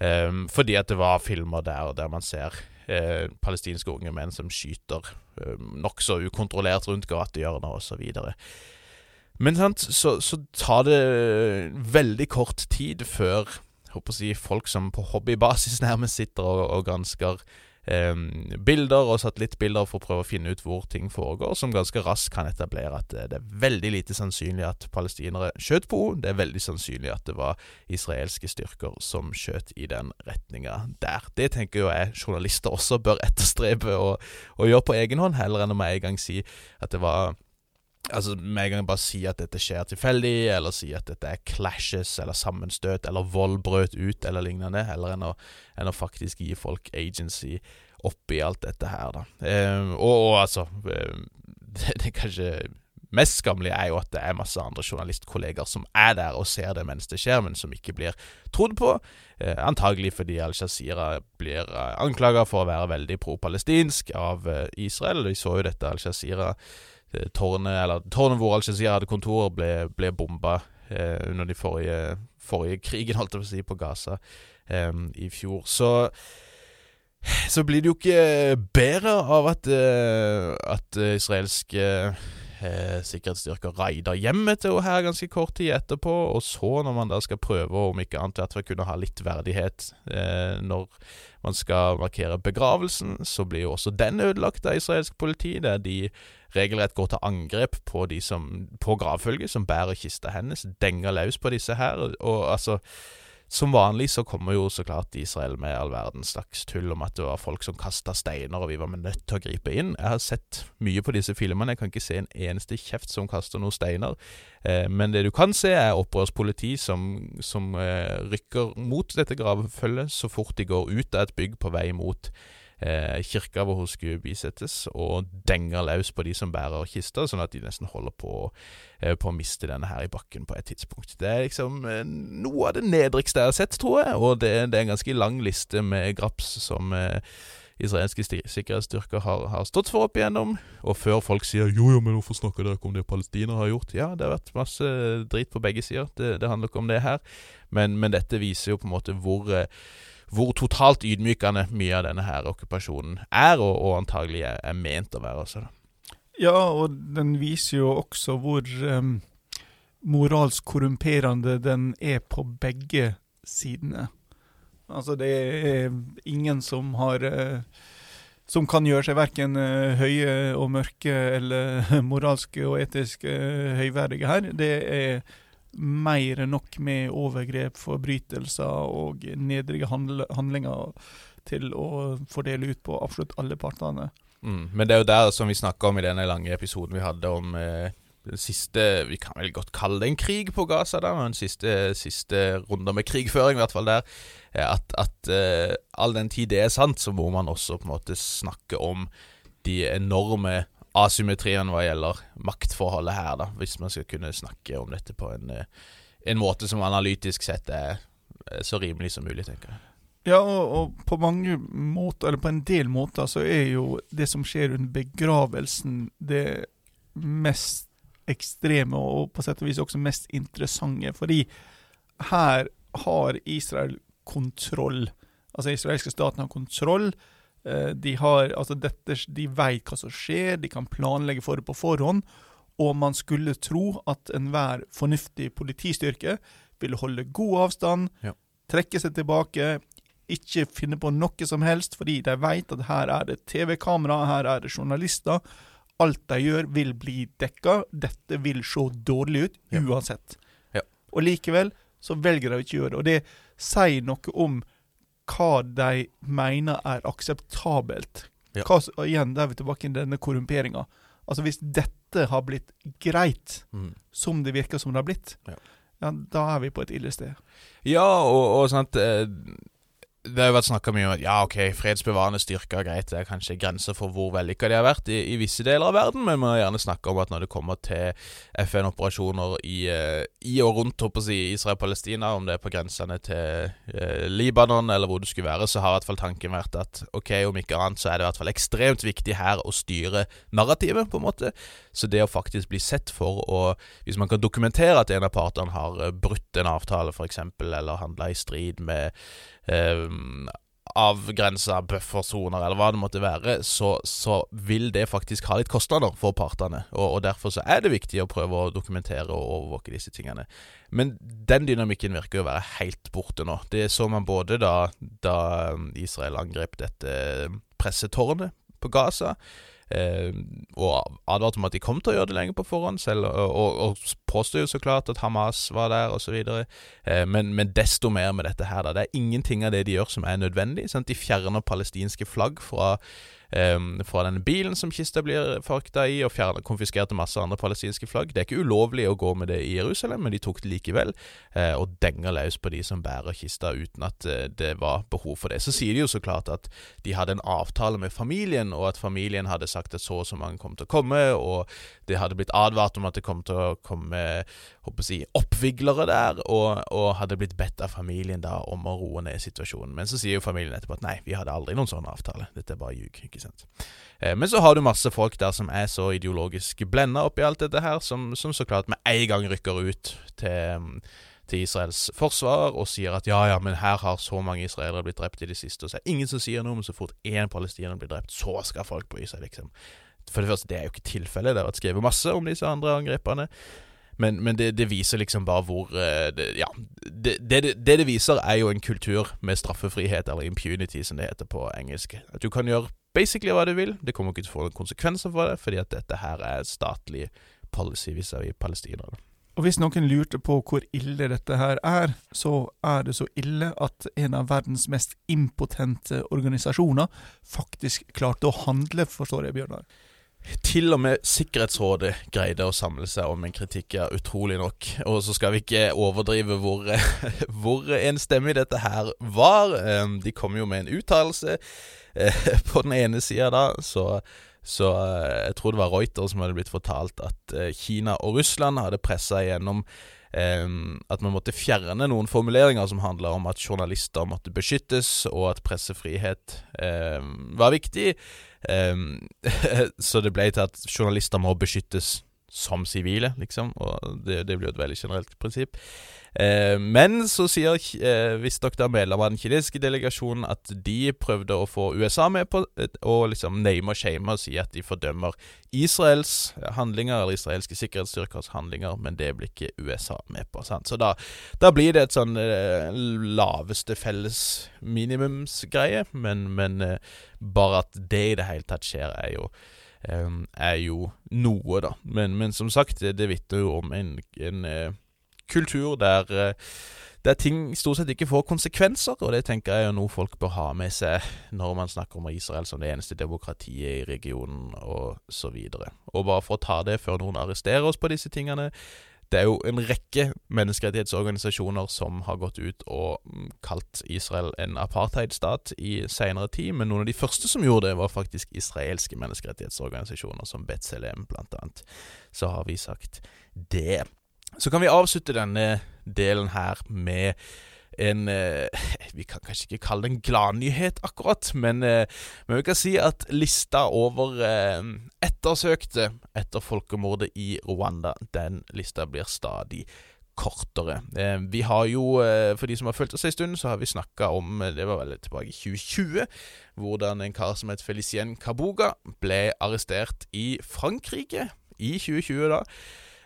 um, fordi at det var filmer der der man ser uh, palestinske unge menn som skyter um, nokså ukontrollert rundt gatehjørner osv. Men sant, så, så tar det veldig kort tid før håper å si, folk som på hobbybasis nærmest sitter og, og gransker eh, bilder og satellittbilder for å prøve å finne ut hvor ting foregår, som ganske raskt kan etablere at det er veldig lite sannsynlig at palestinere skjøt på henne. Det er veldig sannsynlig at det var israelske styrker som skjøt i den retninga der. Det tenker jo jeg journalister også bør etterstrebe å gjøre på egen hånd, heller enn å med en gang si at det var Altså Med en gang bare si at dette skjer tilfeldig, eller si at dette er clashes eller sammenstøt eller vold brøt ut eller lignende, heller enn å, enn å faktisk gi folk agency oppi alt dette her, da. Eh, og, og, altså eh, det, det kanskje mest skammelige er jo at det er masse andre journalistkolleger som er der og ser det mens det skjer, men som ikke blir trodd på. Eh, antagelig fordi Al-Jazeera blir eh, anklaga for å være veldig pro-palestinsk av eh, Israel. Vi så jo dette Eh, tårnet, eller tårnet hvor Al-Jazeera hadde kontor, ble, ble bomba eh, under de forrige, forrige krigen, holdt jeg på å si, på Gaza eh, i fjor. Så så blir det jo ikke bedre av at, eh, at israelske uh, sikkerhetsstyrker raider hjemmet til henne ganske kort tid etterpå. Og så, når man da skal prøve, om ikke annet, hvert fall kunne ha litt verdighet eh, når man skal markere begravelsen, så blir jo også den ødelagt av israelsk politi, der de regelrett går til angrep på de som på gravfølget, som bærer kista hennes, denger løs på disse her. Og altså Som vanlig så kommer jo så klart Israel med all verdens slags tull om at det var folk som kasta steiner, og vi var nødt til å gripe inn. Jeg har sett mye på disse filmene, jeg kan ikke se en eneste kjeft som kaster noen steiner. Eh, men det du kan se, er opprørspoliti som, som eh, rykker mot dette gravfølget så fort de går ut av et bygg på vei mot eh, kirka hvor hun skulle bisettes, og denger løs på de som bærer kista, sånn at de nesten holder på, eh, på å miste denne her i bakken på et tidspunkt. Det er liksom eh, noe av det nedrigste jeg har sett, tror jeg, og det, det er en ganske lang liste med graps som eh, israelske sikkerhetsstyrker har, har, stått for opp igjennom. Og før folk sier 'jo, jo, men hvorfor snakker dere ikke om det Palestina har gjort'? Ja, det har vært masse drit på begge sider. Det, det handler ikke om det her. Men, men, dette viser jo på en måte hvor, eh, hvor totalt ydmykende mye av denne her okkupasjonen er, og, og antagelig er, er, ment å være også. Ja, og den viser jo også hvor um, moralsk korrumperende den er på begge sidene. Altså, det er ingen som har uh, Som kan gjøre seg verken uh, høye og mørke eller moralske og etiske uh, høyverdige her. Det er mer enn nok med overgrep, forbrytelser og nedrige handlinger til å fordele ut på absolutt alle partene. Mm, men det er jo der som vi snakka om i denne lange episoden vi hadde om eh, den siste Vi kan vel godt kalle det en krig på Gaza, da, men siste, siste runder med krigføring, i hvert fall der. At, at eh, all den tid det er sant, så må man også på en måte snakke om de enorme asymmetriene hva gjelder maktforholdet her, da, hvis man skal kunne snakke om dette på en, eh, en måte som analytisk sett er så rimelig som mulig, tenker jeg. Ja, og, på mange måter, eller på en del måter, så er jo det som skjer under begravelsen, det mest ekstreme og på sett og vis også mest interessante. Fordi her har Israel kontroll. Altså, israelske staten har kontroll. Eh, de har, altså dette, de vet hva som skjer, de kan planlegge for det på forhånd. Og man skulle tro at enhver fornuftig politistyrke ville holde god avstand, ja. trekke seg tilbake, ikke finne på noe som helst, fordi de vet at her er det TV-kamera, her er det journalister. Alt de gjør, vil bli dekka. Dette vil se dårlig ut uansett. Ja. Og likevel så velger de ikke gjøre det. Og det sier noe om hva de mener er akseptabelt. Ja. Hva, igjen, der er vi tilbake i denne korrumperinga. Altså Hvis dette har blitt greit, mm. som det virker som det har blitt, ja. ja. da er vi på et ille sted. Ja, og, og sant, eh, det har jo vært snakka mye om at ja, ok, fredsbevarende styrker, greit, det er kanskje grenser for hvor vellykka de har vært i, i, visse deler av verden, men man har gjerne snakka om at når det kommer til FN-operasjoner i, uh, i, og rundt si, Israel-Palestina, om det er på grensene til eh, Libanon eller hvor det skulle være, så har i hvert fall tanken vært at ok, om ikke annet så er det i hvert fall ekstremt viktig her å styre narrativet, på en måte. Så det å faktisk bli sett for å Hvis man kan dokumentere at en av partene har eh, brutt en avtale, f.eks., eller handla i strid med eh, avgrensa buffersoner, eller hva det måtte være, så, så, vil det faktisk ha litt kostnader for partene. Og, og, Derfor så er det viktig å prøve å dokumentere og overvåke disse tingene. Men den dynamikken virker å være helt borte nå. Det så man både da, da Israel angrep dette pressetårnet på Gaza. Eh, og advarte om at de kom til å gjøre det lenge på forhånd, selv, og, og, påstår jo så klart at Hamas var der, osv. Eh, men, men desto mer med dette her, da. Det er ingenting av det de gjør som er nødvendig. Sant? De fjerner palestinske flagg fra um, fra denne bilen som kista blir fakta i, og fjerne, konfiskerte masse andre palestinske flagg. Det er ikke ulovlig å gå med det i Jerusalem, men de tok det likevel, uh, og denger løs på de som bærer kista, uten at uh, det var behov for det. Så sier de jo så klart at de hadde en avtale med familien, og at familien hadde sagt at så og så mange kom til å komme, og det hadde blitt advart om at det kom til å komme håper å si, oppviglere der, og, og, hadde blitt bedt av familien da om å roe ned situasjonen. Men så sier jo familien etterpå at nei, vi hadde aldri noen sånn avtale, dette er bare ljug. ikke sant? Eh, men så har du masse folk der som er så ideologisk blenda oppi alt dette her, som, som, så klart med en gang rykker ut til, til Israels forsvar og sier at ja, ja, men her har så mange israelere blitt drept i det siste, og så er det ingen som sier noe, men så fort én palestiner blir drept, så skal folk bry seg, liksom. For det første, det er jo ikke tilfellet. Det har vært skrevet masse om disse andre angrepene. Men, men det, det, viser liksom bare hvor uh, det, Ja. Det, det, det, viser, er jo en kultur med straffefrihet, eller impunity, som det heter på engelsk. At du kan gjøre basically hva du vil. Det kommer ikke til å få noen konsekvenser for det, fordi at dette her er statlig policy vis-à-vis palestinerne. Og hvis noen lurte på hvor ille dette her er, så er det så ille at en av verdens mest impotente organisasjoner faktisk klarte å handle, forstår jeg, Bjørnar? Til og med Sikkerhetsrådet greide å samle seg om en kritikk, ja, utrolig nok. Og så skal vi ikke overdrive hvor, hvor enstemmig dette her var. De kom jo med en uttalelse. Eh, på den ene sida da, så, så eh, jeg tror det var Reuter som hadde blitt fortalt at eh, Kina og Russland hadde pressa igjennom at man måtte fjerne noen formuleringer som handla om at journalister måtte beskyttes, og at pressefrihet var viktig. Um, så det ble til at journalister må beskyttes som sivile, liksom. Og det, det blir jo et veldig generelt prinsipp. Eh, men så sier eh, visstnok medlemmer av den kinesiske delegasjonen at de prøvde å få USA med på å liksom name og shame og si at de fordømmer Israels handlinger, eller israelske sikkerhetsstyrkers handlinger, men det blir ikke USA med på. Sant? Så da, da, blir det et sånn eh, laveste felles minimumsgreie, men, men eh, bare at det i det hele tatt skjer, er jo eh, er jo noe, da. Men, men som sagt, det, vitner jo om en, en eh, kultur der, eh, der ting stort sett ikke får konsekvenser, og det tenker jeg er noe folk bør ha med seg når man snakker om Israel som det eneste demokratiet i regionen, og så videre. Og bare for å ta det før noen arresterer oss på disse tingene det er jo en rekke menneskerettighetsorganisasjoner som har gått ut og mm, kalt Israel en apartheidstat i seinere tid, men noen av de første som gjorde det, var faktisk israelske menneskerettighetsorganisasjoner, som Betzelem blant annet. Så har vi sagt det. Så kan vi avslutte denne delen her med en eh, Vi kan kanskje ikke kalle det en gladnyhet, akkurat, men, eh, men, vi kan si at lista over eh, ettersøkte etter folkemordet i Rwanda, den lista blir stadig kortere. Vi har jo, for de som har fulgt oss en stund, så har vi snakka om Det var vel tilbake i 2020, hvordan en kar som het Felicien Kabuga ble arrestert i Frankrike i 2020, da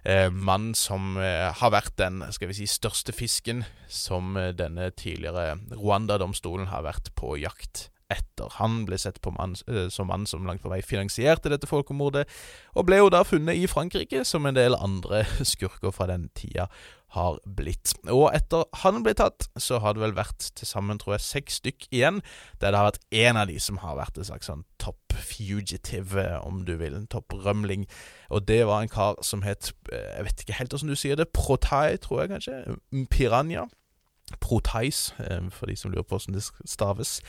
eh, mann som eh, har vært den skal vi si, største fisken som eh, denne tidligere Rwanda-domstolen har vært på jakt etter. Han ble sett på mann, eh, som mann som langt på vei finansierte dette folkemordet, og ble jo da funnet i Frankrike, som en del andre skurker fra den tida har blitt. Og etter han ble tatt, så har det vel vært til sammen, tror jeg, seks stykk igjen, der det har vært én av de som har vært en slags sånn top fugitive, om du vil, en topp rømling. Og det var en kar som het, eh, jeg vet ikke helt åssen du sier det, Protai, tror jeg kanskje, Piranha. Proteis, eh, for de som lurer på hvordan det staves.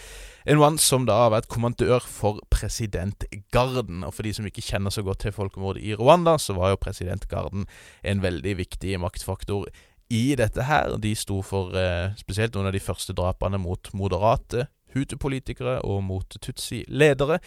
En mann som da har vært kommandør for presidentgarden. Og for de som ikke kjenner så godt til folkemordet i Rwanda, så var jo presidentgarden en veldig viktig maktfaktor i dette her. De sto for eh, spesielt noen av de første drapene mot moderate Hutu-politikere og mot Tutsi-ledere,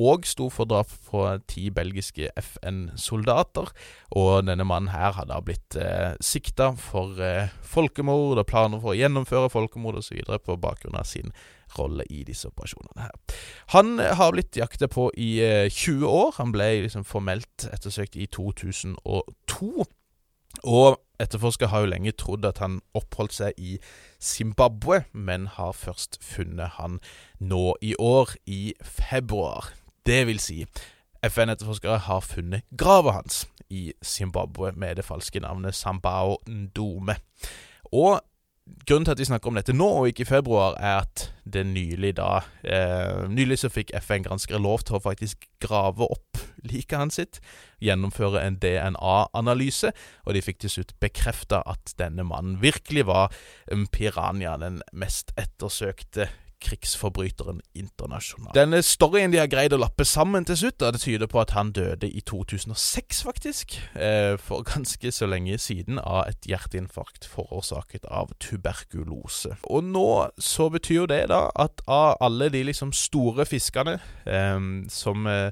og sto for drap på ti belgiske FN-soldater. Og denne mannen her har da blitt eh, sikta for eh, folkemord og planer for å gjennomføre folkemord osv. på bakgrunn av sin rolle i disse operasjonene her. Han eh, har blitt jakta på i eh, 20 år. Han ble liksom formelt ettersøkt i 2002. Og etterforskere har jo lenge trodd at han oppholdt seg i Zimbabwe, men har først funnet han nå i år, i februar. Det vil si, FN-etterforskere har funnet grava hans i Zimbabwe med det falske navnet Sambao Ndome. Og Grunnen til at vi snakker om dette nå, og ikke i februar, er at det nylig da eh, Nylig så fikk FN-granskere lov til å faktisk grave opp liket hans sitt, gjennomføre en DNA-analyse, og de fikk til slutt bekrefta at denne mannen virkelig var piranha, den mest ettersøkte krigsforbryteren internasjonalt. Denne storyen de har greid å lappe sammen til slutt, det tyder på at han døde i 2006, faktisk. Eh, for ganske så lenge siden av et hjerteinfarkt forårsaket av tuberkulose. Og nå så betyr jo det da at av alle de liksom store fiskene eh, som eh,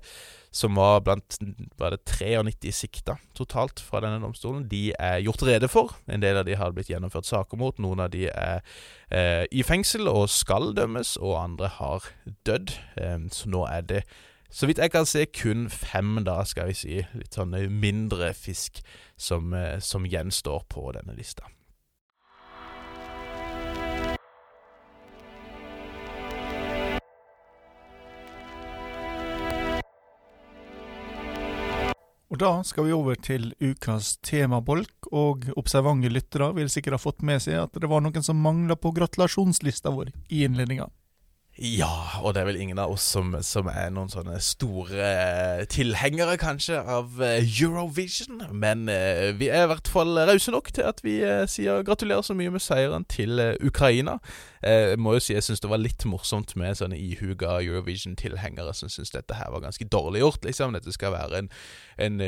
som var blant var det 93 sikta totalt fra denne domstolen. De er gjort rede for. En del av de har blitt gjennomført saker mot. Noen av de er eh, i fengsel og skal dømmes, og andre har dødd. Eh, så nå er det, så vidt jeg kan se, kun fem, da, skal vi si, litt sånne mindre fisk som, eh, som gjenstår på denne lista. Og da skal vi over til ukas temabolk, og observante lyttere vil sikkert ha fått med seg at det var noen som mangla på gratulasjonslista vår i innledninga. Ja, og det er vel ingen av oss som, som er noen sånne store eh, tilhengere, kanskje, av eh, Eurovision. Men eh, vi er i hvert fall rause nok til at vi sier gratulerer så mye med seieren til Ukraina. Eh, jeg må jo si jeg syns det var litt morsomt med sånne ihuga Eurovision-tilhengere som syns dette her var ganske dårlig gjort. liksom. Dette skal være en, en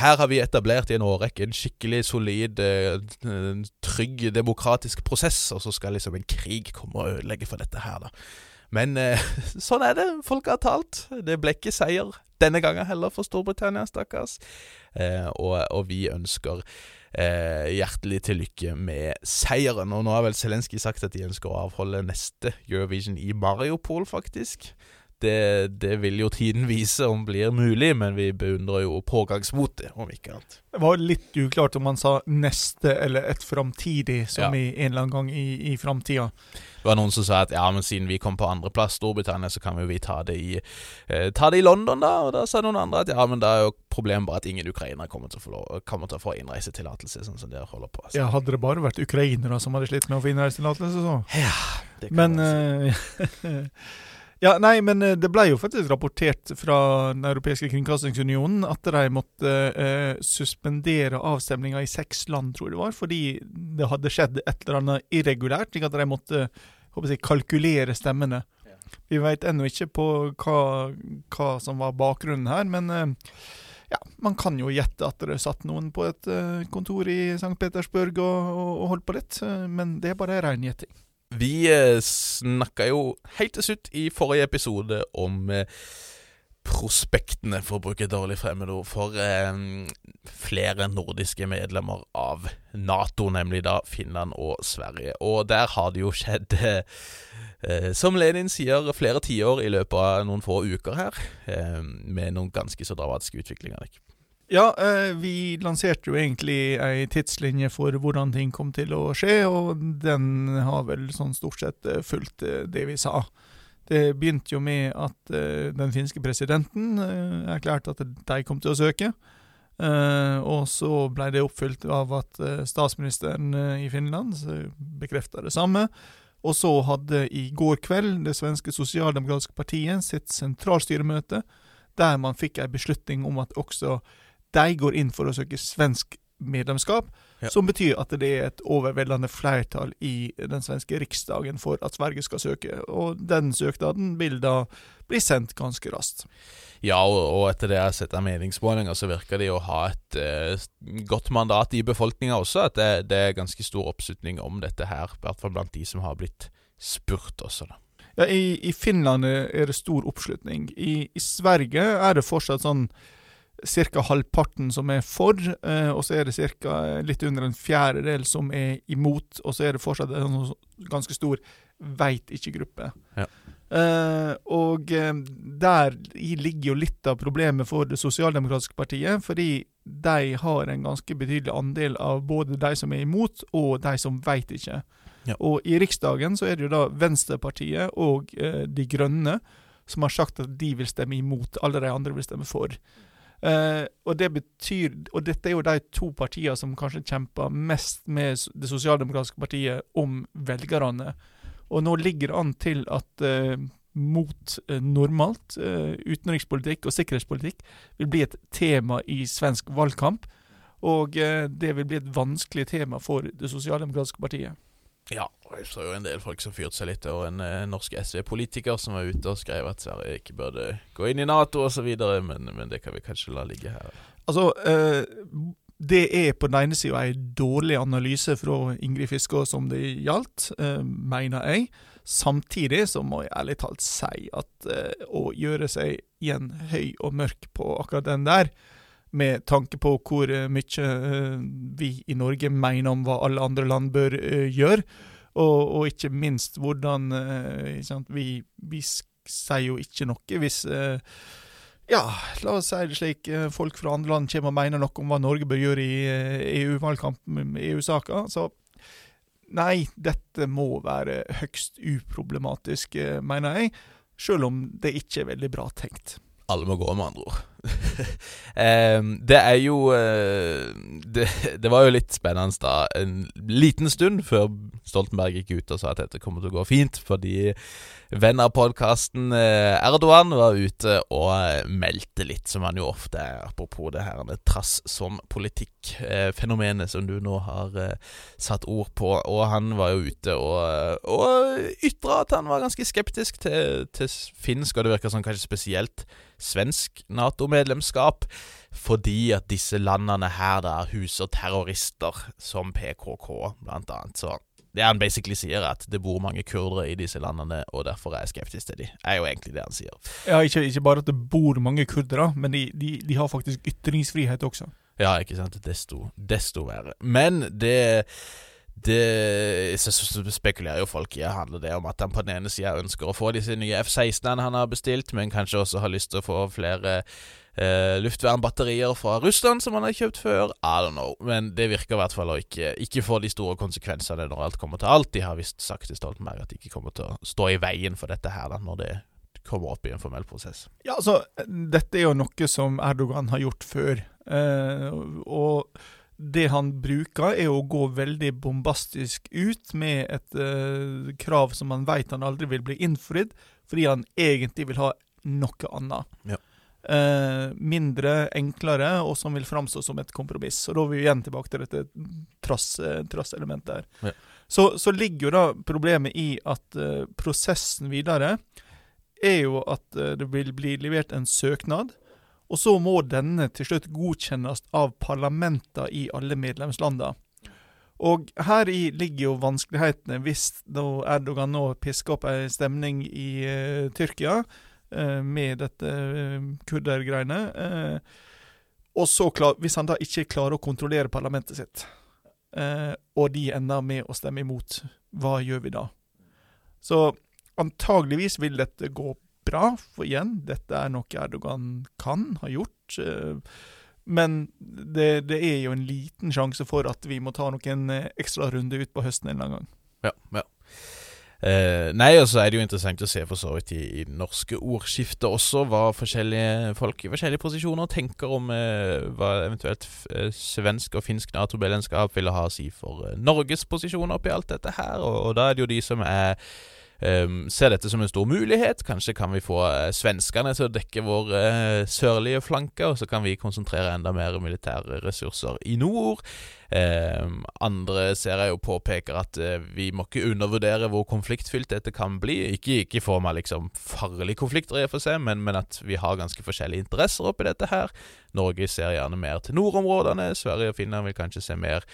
Her har vi etablert i en årrekke en skikkelig solid, trygg, demokratisk prosess, og så skal liksom en krig komme og ødelegge for dette her, da. Men eh, sånn er det. Folk har talt. Det ble ikke seier denne gangen heller for Storbritannia, stakkars. Eh, og, og, vi ønsker eh, hjertelig til lykke med seieren. Og nå har vel Zelenskyj sagt at de ønsker å avholde neste Eurovision i Mariupol, faktisk. Det, det, vil jo tiden vise om blir mulig, men vi beundrer jo pågangsmotet, om ikke annet. Det var litt uklart om man sa 'neste' eller 'et framtidig', som ja. i en eller annen gang i, i framtida. Det var noen som sa at ja, men siden vi kom på andreplass Storbritannia, så kan jo vi ta det i eh, ta det i London, da. Og da sa noen andre at ja, men da er jo problemet bare at ingen ukrainere kommer til å få, lov, til å få innreisetillatelse, sånn som dere holder på. Så. Ja, hadde det bare vært ukrainere som hadde slitt med å få innreisetillatelse, så. Ja, det kan men uh, Ja, nei, men eh, det ble jo faktisk rapportert fra Den europeiske kringkastingsunionen at de måtte eh, suspendere avstemninga i seks land, tror jeg det var, fordi det hadde skjedd et eller annet irregulært, slik at de måtte håper jeg, kalkulere stemmene. Ja. Vi veit ennå ikke på hva, hva, som var bakgrunnen her, men eh, ja, man kan jo gjette at det satt noen på et eh, kontor i St. Petersburg og, og, og holdt på litt, eh, men det er bare rein gjetting. Vi eh, snakka jo helt til slutt i forrige episode om eh, prospektene, for å bruke et dårlig fremmedord, for eh, flere nordiske medlemmer av Nato, nemlig da Finland og Sverige. Og der har det jo skjedd, som Lenin sier, flere tiår i løpet av noen få uker her, med noen ganske så dramatiske utviklinger. Ja, eh, vi lanserte jo egentlig ei tidslinje for hvordan ting kom til å skje, og den har vel sånn stort sett eh, fulgt eh, det vi sa. Det begynte jo med at den finske presidenten erklærte at de kom til å søke. og så ble det oppfylt av at statsministeren i Finland bekrefta det samme. Og så hadde i går kveld det svenske sosialdemokratiske partiet sitt sentralstyremøte, der man fikk ei beslutning om at også de går inn for å søke svensk medlemskap, ja. som betyr at det er et overveldende flertall i den svenske riksdagen for at Sverige skal søke. Og den søknaden vil da bli sendt ganske raskt. Ja, og, etter det jeg har sett av meningsmålinger, så virker det å ha et eh, godt mandat i befolkninga også. At det, det, er ganske stor oppslutning om dette her, i hvert fall blant de som har blitt spurt også, da. Ja, i, i Finland er det stor oppslutning. I, I Sverige er det fortsatt sånn ca. halvparten som er for, eh, og så er det ca. litt under en fjerdedel som er imot, og så er det fortsatt en sånn ganske stor veit ikke-gruppe. Ja. Uh, og eh, der ligger jo litt av problemet for det sosialdemokratiske partiet, fordi de har en ganske betydelig andel av både de som er imot, og de som veit ikke. Ja. Og i Riksdagen så er det jo da Venstrepartiet og uh, De Grønne som har sagt at de vil stemme imot, alle de andre vil stemme for. Uh, og det betyr Og dette er jo de to partiene som kanskje kjemper mest med det sosialdemokratiske partiet om velgerne. Og nå ligger det an til at uh, mot uh, normalt utenrikspolitikk og sikkerhetspolitikk vil bli et tema i svensk valgkamp. Og det vil bli et vanskelig tema for det sosialdemokratiske partiet. Ja, jeg så jo en del folk som fyrte seg litt over en eh, norsk SV-politiker som var ute og skrev at Sverige ikke burde gå inn i Nato osv., men, men det kan vi kanskje la ligge her. Altså, eh, det er på den ene sida en dårlig analyse fra Ingrid Fiskå som det gjaldt, eh, mener jeg. Samtidig så må jeg ærlig talt si at eh, å gjøre seg igjen høy og mørk på akkurat den der, med tanke på hvor eh, mye eh, vi i Norge mener om hva alle andre land bør eh, gjøre. Og, og ikke minst hvordan vi, vi, sier jo ikke noe hvis ja, la oss si det slik. Folk fra andre land kommer og mener noe om hva Norge bør gjøre i EU-valgkampen med EU-saker. Så nei, dette må være høgst uproblematisk, mener jeg. Selv om det ikke er veldig bra tenkt. Alle må gå, med andre ord. det er jo uh, det, det, var jo litt spennende da en liten stund før Stoltenberg gikk ut og sa at dette kommer til å gå fint, fordi venn av podkasten uh, Erdogan var ute og uh, meldte litt, som han jo ofte er, apropos det her med trass som politikk-fenomenet som du nå har satt ord på. Og han var jo ute og, og ytra at han var ganske skeptisk til, til finsk, og det virker som kanskje spesielt svensk Nato-medlemskap, fordi at disse landene her da huser terrorister som PKK, blant annet. Så det han basically sier, er at det bor mange kurdere i disse landene, og derfor er jeg skeptisk til dem. er jo egentlig det han sier. Ja, ikke, ikke bare at det bor mange kurdere, men de, de, de har faktisk ytringsfrihet også. Ja, ikke sant. Desto, desto verre. Men det det så, spekulerer jo folk i handler det om at han på den ene sida ønsker å få disse nye F-16-ene han har bestilt, men kanskje også har lyst til å få flere eh, luftvernbatterier fra Russland som han har kjøpt før. I don't know. Men det virker i hvert fall å ikke, ikke få de store konsekvensene når alt kommer til alt. De har visst sagt til Stoltenberg at de ikke kommer til å stå i veien for dette her da, når det kommer opp i en formell prosess. Ja, altså, dette er jo noe som Erdogan har gjort før. Eh, og det han bruker, er å gå veldig bombastisk ut med et uh, krav som han vet han aldri vil bli innfridd, fordi han egentlig vil ha noe annet. Ja. Uh, mindre, enklere, og som vil framstå som et kompromiss. Og Da er vi igjen tilbake til dette trasselementet her. Ja. Så, så, ligger jo da problemet i at uh, prosessen videre er jo at det vil bli levert en søknad og så må denne til slutt godkjennes av parlamenter i alle medlemslandene. Og heri ligger jo vanskelighetene hvis Erdogan nå pisker opp ei stemning i uh, Tyrkia uh, med dette uh, kurdergreiene. og så klar, hvis han da ikke klarer å kontrollere parlamentet sitt, og de ender med å stemme imot, hva gjør vi da? Så antageligvis vil dette gå bra, for igjen, dette er noe Erdogan kan ha gjort. Eh, men det, det, er jo en liten sjanse for at vi må ta noen eh, ekstra runde ut på høsten en eller annen gang. Ja, ja. Eh, nei, og så er det jo interessant å se for så vidt i, i norske ordskiftet også hva forskjellige folk i forskjellige posisjoner tenker om eh, hva eventuelt eh, svensk og finsk Nato-medlemskap ville ha å si for eh, Norges posisjon oppi alt dette her. Og, og da er det jo de som er um, ser dette som en stor mulighet. Kanskje kan vi få uh, svenskene til å dekke vår uh, sørlige flanke, og så kan vi konsentrere enda mer militære ressurser i nord. Um, andre ser jeg jo påpeker at uh, vi må ikke undervurdere hvor konfliktfylt dette kan bli. Ikke, i form av liksom farlige konflikter, i og for seg, men, men at vi har ganske forskjellige interesser oppi dette her. Norge ser gjerne mer til nordområdene. Sverige og Finland vil kanskje se mer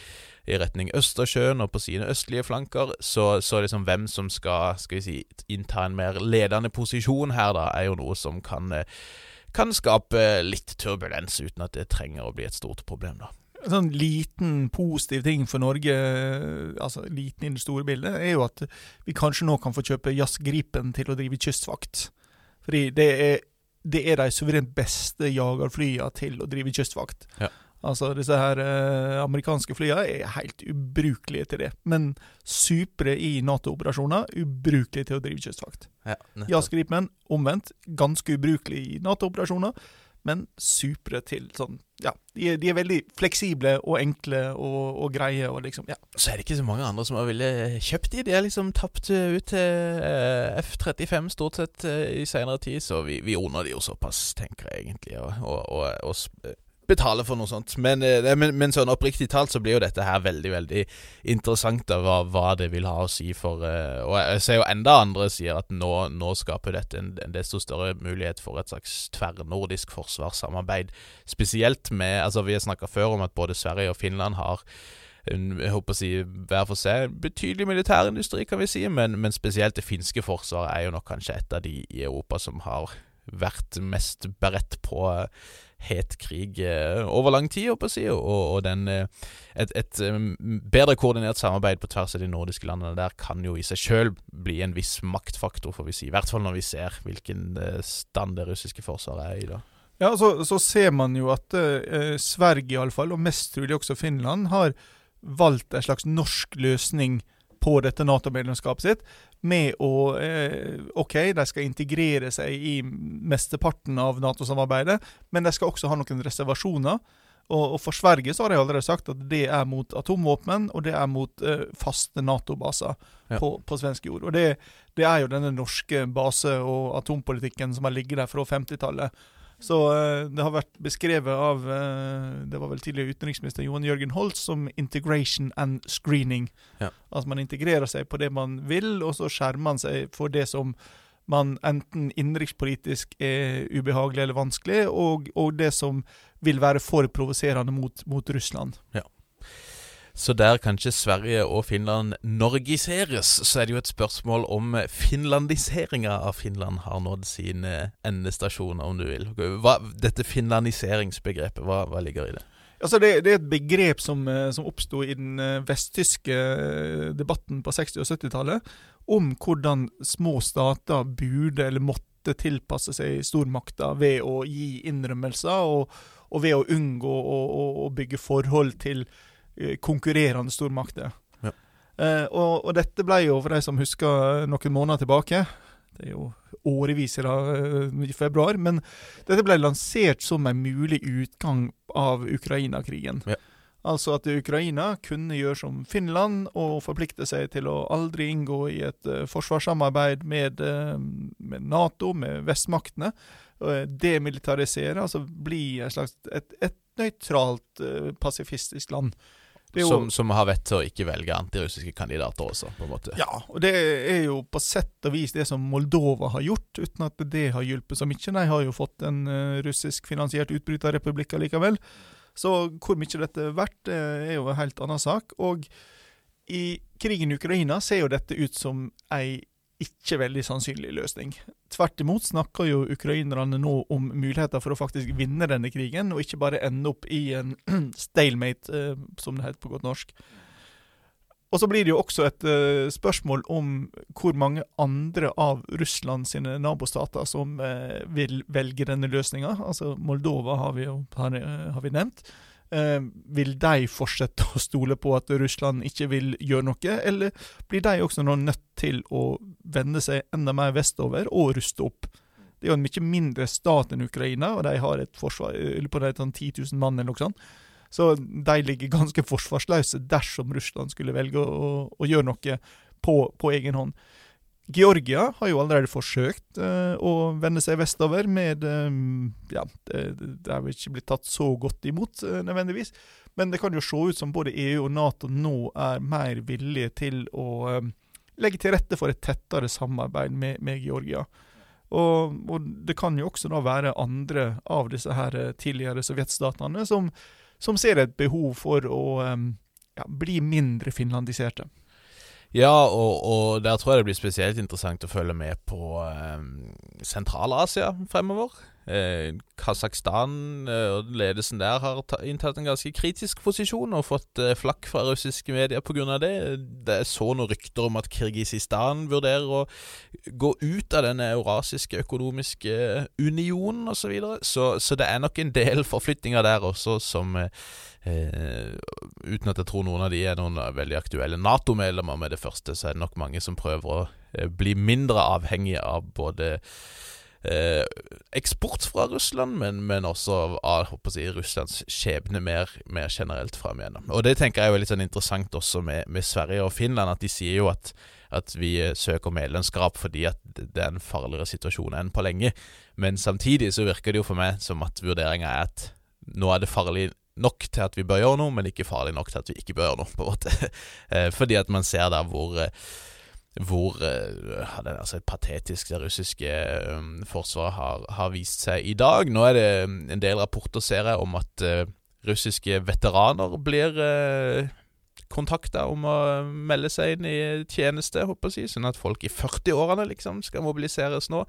i retning Østersjøen og på sine østlige flanker. Så, så liksom hvem som skal, skal si, innta en mer ledende posisjon her, da, er jo noe som kan, eh, kan skape litt turbulens, uten at det trenger å bli et stort problem, da. En sånn liten positiv ting for Norge, altså liten i det store bildet, er jo at vi kanskje nå kan få kjøpe Jazzgripen til å drive kystvakt. Fordi det er, det er de suverent beste jagerflyene til å drive kystvakt. Ja. Altså, disse her eh, amerikanske flyene er helt ubrukelige til det. Men supre i Nato-operasjoner, ubrukelige til å drive kystvakt. Ja, Jazzgripen, omvendt, ganske ubrukelig i Nato-operasjoner, men supre til sånn Ja, de er, de er veldig fleksible og enkle og, og, greie og liksom Ja. Så er det ikke så mange andre som har villet kjøpt de. De er liksom tapt ut til eh, F-35 stort sett eh, i seinere tid, så vi, vi ordner de jo såpass, tenker jeg egentlig. og, og, og betale for noe sånt. Men, eh, men, men, sånn oppriktig talt så blir jo dette her veldig veldig interessant da, hva, hva, det vil ha å si for uh, Og jeg ser jo enda andre sier at nå, nå skaper dette en, en, desto større mulighet for et slags tverrnordisk forsvarssamarbeid. Spesielt med Altså, vi har snakka før om at både Sverige og Finland har jeg håper å si, hver for seg betydelig militærindustri, kan vi si, men, men spesielt det finske forsvaret er jo nok kanskje et av de i Europa som har vært mest beredt på het krig eh, over lang tid, og, og den, eh, et, et, bedre koordinert samarbeid på tvers av de nordiske landene der kan jo i seg sjøl bli en viss maktfaktor, får vi si. I hvert fall når vi ser hvilken eh, stand det russiske forsvaret er i da. Ja, så, så ser man jo at eh, Sverige iallfall, og mest trolig også Finland, har valgt en slags norsk løsning på dette Nato-medlemskapet sitt med å eh, OK, de skal integrere seg i mesteparten av Nato-samarbeidet, men de skal også ha noen reservasjoner. Og, og, For Sverige så har de allerede sagt at det er mot atomvåpen, og det er mot eh, faste Nato-baser ja. på, på, svensk jord. Og det, det, er jo denne norske base- og atompolitikken som har ligget der fra 50-tallet. Så uh, det har vært beskrevet av uh, det var vel tidligere utenriksminister Johan Jørgen Holtz som 'integration and screening'. Ja. Altså man integrerer seg på det man vil, og så skjermer man seg for det som man enten innenrikspolitisk er ubehagelig eller vanskelig, og, og, det som vil være for provoserende mot, mot Russland. Ja. Så der kanskje Sverige og Finland norgiseres, så er det jo et spørsmål om finlandiseringa av Finland har nådd sin endestasjon, om du vil. Hva, dette finlandiseringsbegrepet, hva, hva ligger i det? Altså det, det, er et begrep som, eh, som oppsto i den eh, vesttyske eh, debatten på 60- og 70-tallet, om hvordan små stater burde eller måtte tilpasse seg stormakter ved å gi innrømmelser, og, og ved å unngå å, å, å bygge forhold til Eh, konkurrerende stormakter. Ja. Eh, og, og, dette ble jo, for de som husker noen måneder tilbake Det er jo årevis siden i februar, men dette ble lansert som en mulig utgang av Ukraina-krigen. Ja. Altså at Ukraina kunne gjøre som Finland og forplikte seg til å aldri inngå i et uh, forsvarssamarbeid med, uh, med, Nato, med vestmaktene. Uh, demilitarisere, altså bli et slags et, et nøytralt pasifistisk land. Jo, som, som, har vett til å ikke velge antirussiske kandidater også, på en måte. Ja, og det er jo på sett og vis det som Moldova har gjort, uten at det har hjulpet så mye. De har jo fått en uh, russisk finansiert utbryterrepublikk likevel. Så hvor mye dette er verdt, er jo en helt annen sak. Og i krigen i Ukraina ser jo dette ut som ei ikke veldig sannsynlig løsning. Tvert imot snakker jo ukrainerne nå om muligheter for å faktisk vinne denne krigen, og ikke bare ende opp i en stalemate, eh, som det heter på godt norsk. Og så blir det jo også et uh, spørsmål om hvor mange andre av Russland sine nabostater som uh, vil velge denne løsninga. Altså Moldova har vi jo har vi nevnt. Eh, vil de fortsette å stole på at Russland ikke vil gjøre noe, eller blir de også nå nødt til å vende seg enda mer vestover og ruste opp? Det er jo en mye mindre stat enn Ukraina, og de har et forsvar på det, sånn 10 000 mann eller noe sånt. Så de ligger ganske forsvarsløse dersom Russland skulle velge å, å gjøre noe på, på egen hånd. Georgia har jo allerede forsøkt uh, å vende seg vestover med um, Ja, det, det vel ikke blitt tatt så godt imot, uh, nødvendigvis. Men det kan jo se ut som både EU og Nato nå er mer villige til å um, legge til rette for et tettere samarbeid med, med Georgia. Og, og, det kan jo også da være andre av disse her tidligere sovjetstatene som, som ser et behov for å um, ja, bli mindre finlandiserte. Ja, og, og, der tror jeg det blir spesielt interessant å følge med på eh, Sentral-Asia fremover. Eh, Kasakhstan eh, og ledelsen der har inntatt en ganske kritisk posisjon og fått eh, flakk fra russiske medier pga. det. Det er så noen rykter om at Kirgisistan vurderer å gå ut av den eurasiske økonomiske unionen osv. Så, videre. så Så det er nok en del forflytninger der også som eh, Eh, uten at jeg tror noen av de er noen veldig aktuelle Nato-medlemmer med det første, så er det nok mange som prøver å eh, bli mindre avhengige av både eh, eksport fra Russland, men, men også av si, Russlands skjebne mer, mer generelt fram igjennom. Og det tenker jeg er litt sånn interessant også med, med, Sverige og Finland, at de sier jo at, at vi søker medlemskap fordi at det er en farligere situasjon enn på lenge. Men samtidig så virker det jo for meg som at vurderinga er at nå er det farlig nok til at vi bør gjøre noe, men ikke farlig nok til at vi ikke bør gjøre noe, på en måte. Eh, fordi at man ser der hvor eh, hvor uh, det altså patetisk det russiske um, forsvaret har, har, vist seg i dag. Nå er det en del rapporter, ser jeg, om at uh, russiske veteraner blir uh, kontakta om å melde seg inn i tjeneste, håper jeg, sånn at folk i 40-årene liksom skal mobiliseres nå.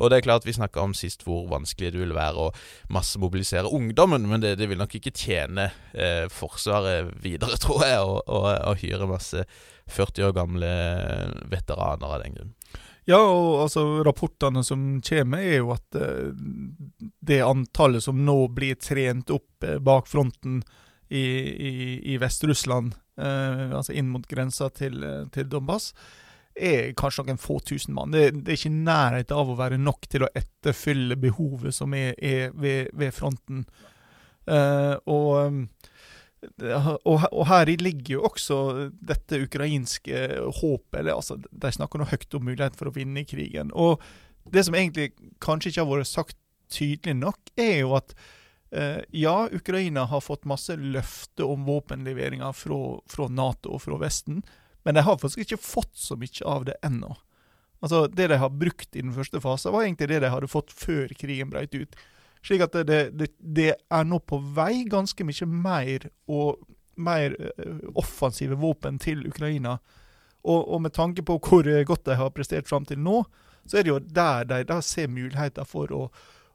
Og det er klart vi snakka om sist hvor vanskelig det vil være å massemobilisere ungdommen, men det, det vil nok ikke tjene eh, Forsvaret videre, tror jeg, å, å, å hyre masse 40 år gamle veteraner av den grunn. Ja, og altså rapportene som kommer, er jo at eh, det antallet som nå blir trent opp eh, bak fronten i, i, i Vest-Russland altså inn mot grensa til, eh, til Donbass, er kanskje noen få tusen mann. Det, det er ikke nærheten av å være nok til å etterfylle behovet som er, er ved, ved, fronten. Uh, og, og, og her ligger jo også dette ukrainske håpet. eller altså, De snakker noe høyt om muligheten for å vinne krigen. Og det som egentlig kanskje ikke har vært sagt tydelig nok, er jo at ja, Ukraina har fått masse løfter om våpenleveringer fra, fra Nato og fra Vesten. Men de har faktisk ikke fått så mye av det ennå. Altså, Det de har brukt i den første fasen, var egentlig det de hadde fått før krigen brøt ut. Slik at det, det, det, er nå på vei ganske mye mer og mer uh, offensive våpen til Ukraina. Og, og, med tanke på hvor godt de har prestert fram til nå, så er det jo der de ser muligheter for å,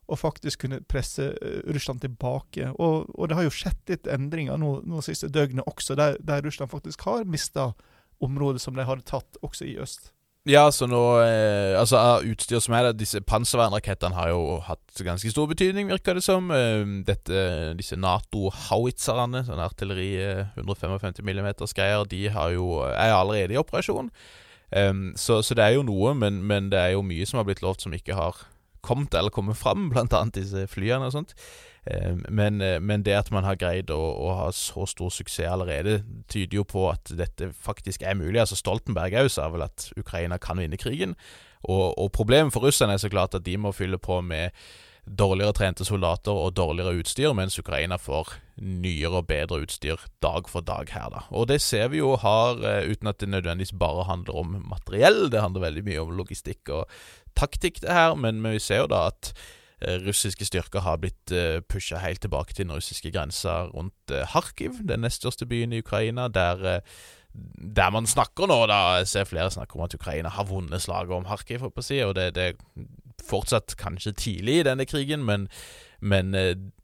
å faktisk kunne presse uh, Russland tilbake. Og, og, det har jo skjedd litt endringer nå, nå siste døgnet også, der, der Russland faktisk har mista området som de hadde tatt, også i øst. Ja, så nå eh, Altså, utstyr som er der Disse panservernrakettene har jo hatt ganske stor betydning, virker det som. Eh, dette, disse Nato-howitzerne, sånn artilleri eh, 155 mm-greier, de jo, er allerede i operasjon. Um, så, så, det er jo noe, men, men, det er jo mye som har blitt lovt som ikke har kommet eller kommet fram, annet disse flyene og sånt. Eh, men, eh, men, det at man har greid å, å, ha så stor suksess allerede, tyder jo på at dette faktisk er mulig. Altså Stoltenberg òg sa vel at Ukraina kan vinne krigen. Og, og problemet for russerne er så klart at de må fylle på med dårligere trente soldater og dårligere utstyr, mens Ukraina får nyere og bedre utstyr dag for dag her, da. Og det ser vi jo har, eh, uten at det nødvendigvis bare handler om materiell, det handler veldig mye om logistikk og taktikk, det her, men, vi ser jo da at Eh, russiske styrker har blitt eh, pusha helt tilbake til den russiske grensa rundt Kharkiv, den nest største byen i Ukraina, der, der man snakker nå, da jeg ser flere snakker om at Ukraina har vunnet slaget om Kharkiv, og det, det er fortsatt kanskje tidlig i denne krigen, men, men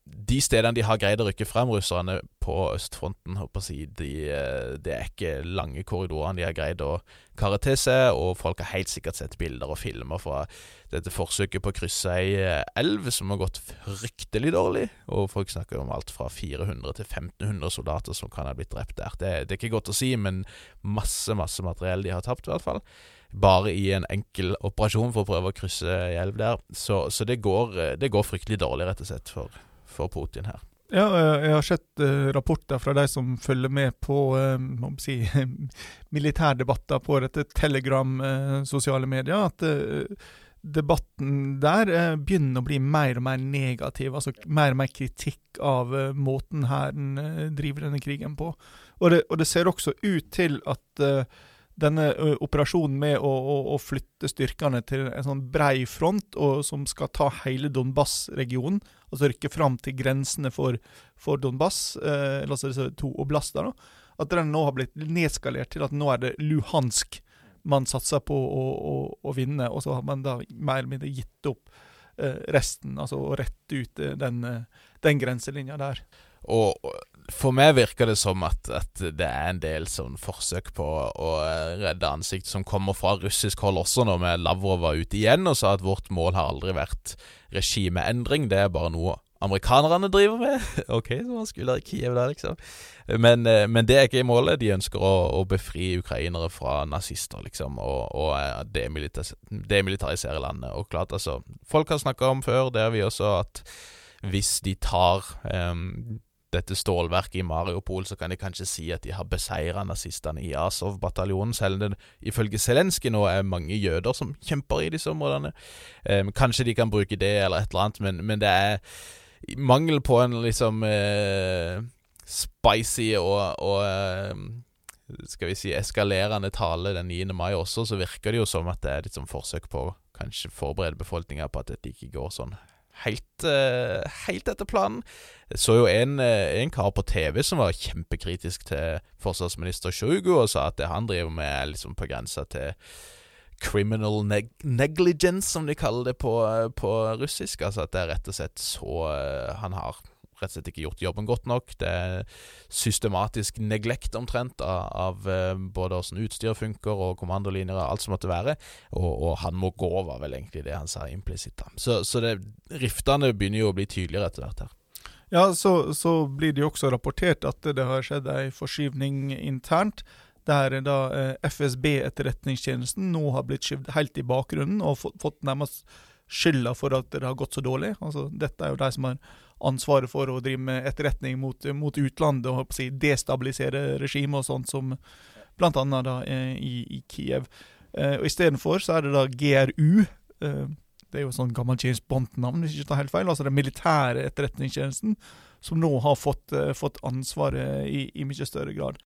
de stedene de har greid å rykke frem, russerne på østfronten, jeg, de, eh, det er ikke lange korridorene de har greid å karre til seg, og folk har helt sikkert sett bilder og filmer fra dette forsøket på å krysse ei eh, elv som har gått fryktelig dårlig, og folk snakker om alt fra 400 til 1500 soldater som kan ha blitt drept der. Det, det er ikke godt å si, men masse, masse materiell de har tapt, i hvert fall bare i en enkel operasjon for å prøve å krysse ei elv der. Så, så det, går, eh, det, går, fryktelig dårlig, rett og slett, for, for Putin her. Ja, jeg har sett uh, rapporter fra de som følger med på um, si, militærdebatter på dette Telegram, uh, sosiale medier, at debatten der begynner å bli mer og mer negativ. Altså mer og mer kritikk av måten hæren driver denne krigen på. Og det, og det, ser også ut til at denne operasjonen med å, å, å, flytte styrkene til en sånn brei front, og som skal ta hele Donbas-regionen, altså rykke fram til grensene for, for Donbas, eh, altså disse to oblaster, da, at den nå har blitt nedskalert til at nå er det Luhansk man satser på å, å, å vinne, og så har man da mer eller mindre gitt opp eh, resten, altså å rette ut den, den grenselinja der. Og for meg virker det som at, at, det er en del sånn forsøk på å redde ansikt som kommer fra russisk hold også, når vi Lavrov var ute igjen og sa at vårt mål har aldri vært regimeendring, det er bare noe amerikanerne driver med. ok, så man skulle i Kiev der, liksom. Men, eh, men, det er ikke målet. De ønsker å, å befri ukrainere fra nazister, liksom, og, og eh, demilitarisere landet. Og klart, altså Folk har snakka om før, det har vi også, at hvis de tar um, dette stålverket i Mariupol, så kan de kanskje si at de har beseira nazistene i Azov-bataljonen, selv om det ifølge Zelenskyj nå er mange jøder som kjemper i disse områdene. Um, kanskje de kan bruke det eller et eller annet, men, men det er mangel på en liksom uh, spicy og, og uh, skal vi si eskalerende tale den 9. mai også, så virker det jo som at det er litt sånn forsøk på å kanskje forberede befolkninga på at dette ikke går sånn helt, uh, helt etter planen. Jeg så jo en, uh, en, kar på TV som var kjempekritisk til forsvarsminister Sjugo, og sa at det han driver med, er liksom på grensa til criminal neg negligence, som de kaller det på, uh, på, russisk. Altså at det er rett og slett så Han har rett og slett ikke gjort jobben godt nok. Det er systematisk neglekt omtrent av, av eh, både åssen utstyret funker og kommandolinjer og alt som måtte være. Og, og, han må gå, var vel egentlig det han sa implisitt. Så, så det, riftene begynner jo å bli tydeligere etter hvert her. Ja, så, så blir det jo også rapportert at det har skjedd ei forskyvning internt. Der da eh, FSB-etterretningstjenesten nå har blitt skyvd helt i bakgrunnen og fått nærmest skylda for at det har gått så dårlig. Altså, dette er jo de som har ansvaret for å drive med etterretning mot, mot utlandet og si, destabilisere regimet og sånt, som annet da eh, i, i Kiev. Eh, og Istedenfor så er det da GRU. Eh, det er jo sånn gammel James Bond-navn, hvis jeg ikke tar helt feil. Altså den militære etterretningstjenesten, som nå har fått, eh, fått ansvaret i, i, mye større grad.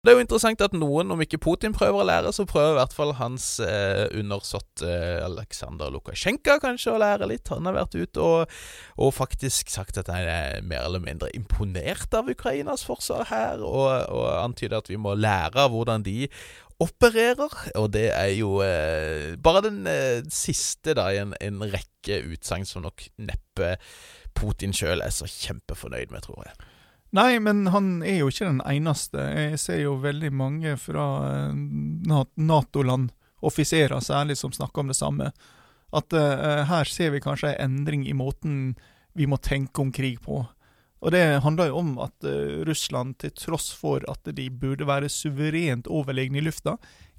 Det er jo interessant at noen, om ikke Putin prøver å lære, så prøver i hvert fall hans eh, undersått eh, Aleksandr Lukasjenko kanskje å lære litt. Han har vært ute og, og, faktisk sagt at han er mer eller mindre imponert av Ukrainas forsvar her, og, og antyder at vi må lære av hvordan de opererer. Og det er jo eh, bare den eh, siste da i en, en rekke utsagn som nok neppe Putin sjøl er så kjempefornøyd med, tror jeg. Nei, men han er jo ikke den eneste. Jeg ser jo veldig mange fra eh, Nato-land, offiserer særlig, som snakker om det samme. At uh, her ser vi kanskje en endring i måten vi må tenke om krig på. Og det handler jo om at uh, Russland, til tross for at de burde være suverent overlegne i lufta,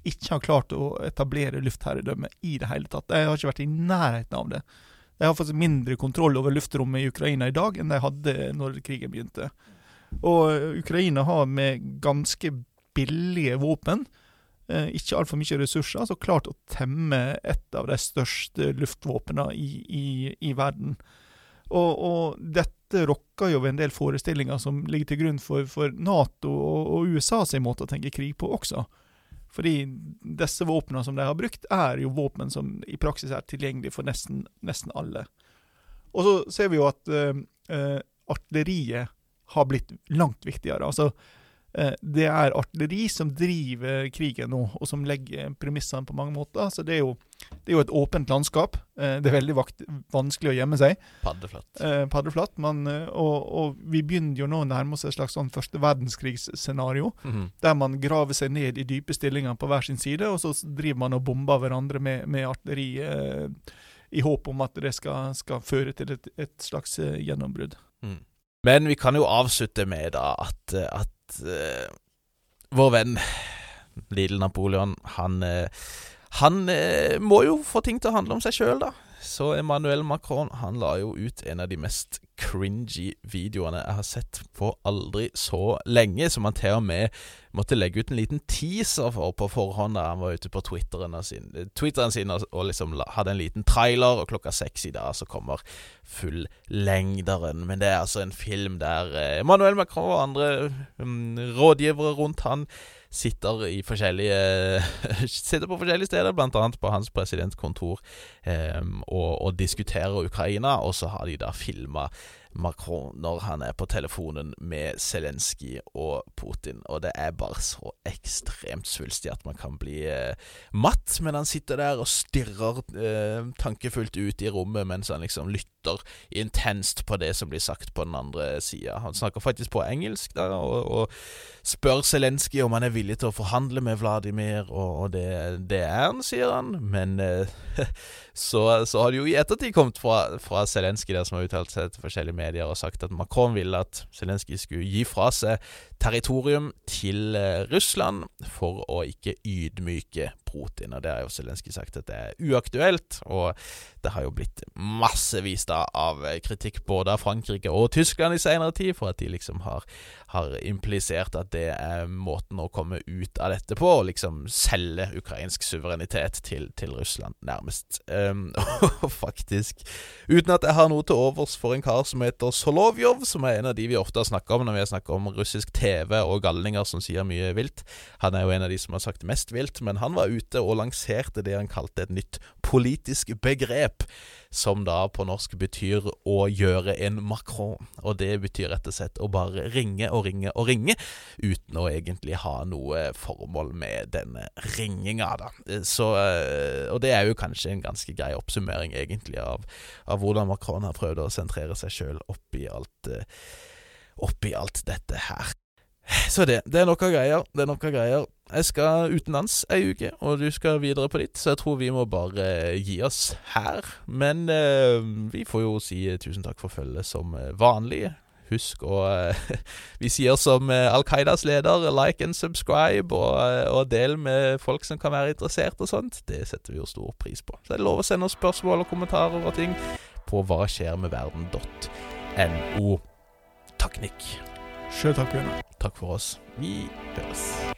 ikke har klart å etablere luftherredømme i det hele tatt. De har ikke vært i nærheten av det. De har fått mindre kontroll over luftrommet i Ukraina i dag enn de hadde når krigen begynte. Og Ukraina har med ganske billige våpen, eh, ikke altfor mye ressurser, så klart å temme et av de største luftvåpnene i, i, i verden. Og, og, dette rokker jo ved en del forestillinger som ligger til grunn for, for Nato og, og USA sin måte å tenke krig på også. Fordi disse våpnene som de har brukt, er jo våpen som i praksis er tilgjengelige for nesten, nesten alle. Og så ser vi jo at uh, artilleriet har blitt langt viktigere. Altså, eh, det er artilleri som driver krigen nå, og som legger premissene på mange måter. Så det er jo, det er jo et åpent landskap. Eh, det er veldig vakt, vanskelig å gjemme seg. Paddeflatt. Eh, paddeflatt, men, og, og, vi begynner jo nå å nærme oss et slags sånn første verdenskrigsscenario. Mm -hmm. Der man graver seg ned i dype stillinger på hver sin side, og så driver man og bomber hverandre med, med artilleri. Eh, i håp om at det skal, skal føre til et, et slags gjennombrudd. Mm. Men vi kan jo avslutte med da at, at uh, vår venn Lille Napoleon, han, uh, han uh, må jo få ting til å handle om seg sjøl, da. Så Emmanuel Macron han la jo ut en av de mest cringy videoene jeg har sett på aldri så lenge, som han til og med måtte legge ut en liten teaser for på forhånd da han var ute på Twitteren sin, Twitteren sin og, og liksom hadde en liten trailer, og klokka seks i dag så kommer fullengderen. Men det er altså en film der eh, Emmanuel Macron og andre um, rådgivere rundt han sitter Sitter på forskjellige steder, bl.a. på hans presidentkontor, eh, og, og, diskuterer Ukraina. Og så har de da filma Macron når han er på telefonen med Zelenskyj og Putin. Og det er bare så ekstremt svulstig at man kan bli eh, matt. Men han sitter der og stirrer eh, tankefullt ut i rommet mens han liksom lytter intenst på det som blir sagt på den andre sida. Han snakker faktisk på engelsk da, og, og spør Zelenskyj om han er villig til å forhandle med Vladimir, og, og det, det, er han, sier han. Men eh, så, så, har det jo i ettertid kommet fra, fra Zelenskyj, der som har uttalt seg til forskjellige medier og sagt at Macron ville at Zelenskyj skulle gi fra seg territorium til eh, Russland for å ikke ydmyke Putin. Og det har jo Zelenskyj sagt at det er uaktuelt, og det har jo blitt massevis da av kritikk både av Frankrike og Tyskland i senere tid for at de liksom har, har implisert at det er måten å komme ut av dette på, og liksom selge ukrainsk suverenitet til, til Russland, nærmest. Um, og faktisk, uten at jeg har noe til overs for en kar som heter Solovjov, som er en av de vi ofte har snakka om når vi har snakka om russisk TV og galninger som sier mye vilt. Han er jo en av de som har sagt mest vilt, men han var ute og lanserte det han kalte et nytt politisk begrep som da på norsk betyr å gjøre en Macron. Og det betyr rett og slett å bare ringe og ringe og ringe, uten å egentlig ha noe formål med denne ringinga, da. Så, eh, og det er jo kanskje en ganske grei oppsummering, egentlig, av, av hvordan Macron har prøvd å sentrere seg sjøl oppi alt eh, oppi alt dette her. Så det, det er noe greier. Det er noe greier. Jeg skal utenlands ei uke, og du skal videre på ditt, så jeg tror vi må bare gi oss her. Men eh, vi får jo si tusen takk for følget som vanlig. husk å Vi sier som Al Qaidas leder, like and subscribe, og, og del med folk som kan være interessert og sånt. Det setter vi jo stor pris på. Så det er lov å sende oss spørsmål og kommentarer og ting på hva skjer med verden.no. Takk, Nick. Sjøl takk, Bjørnar. Takk for oss. Vi høres.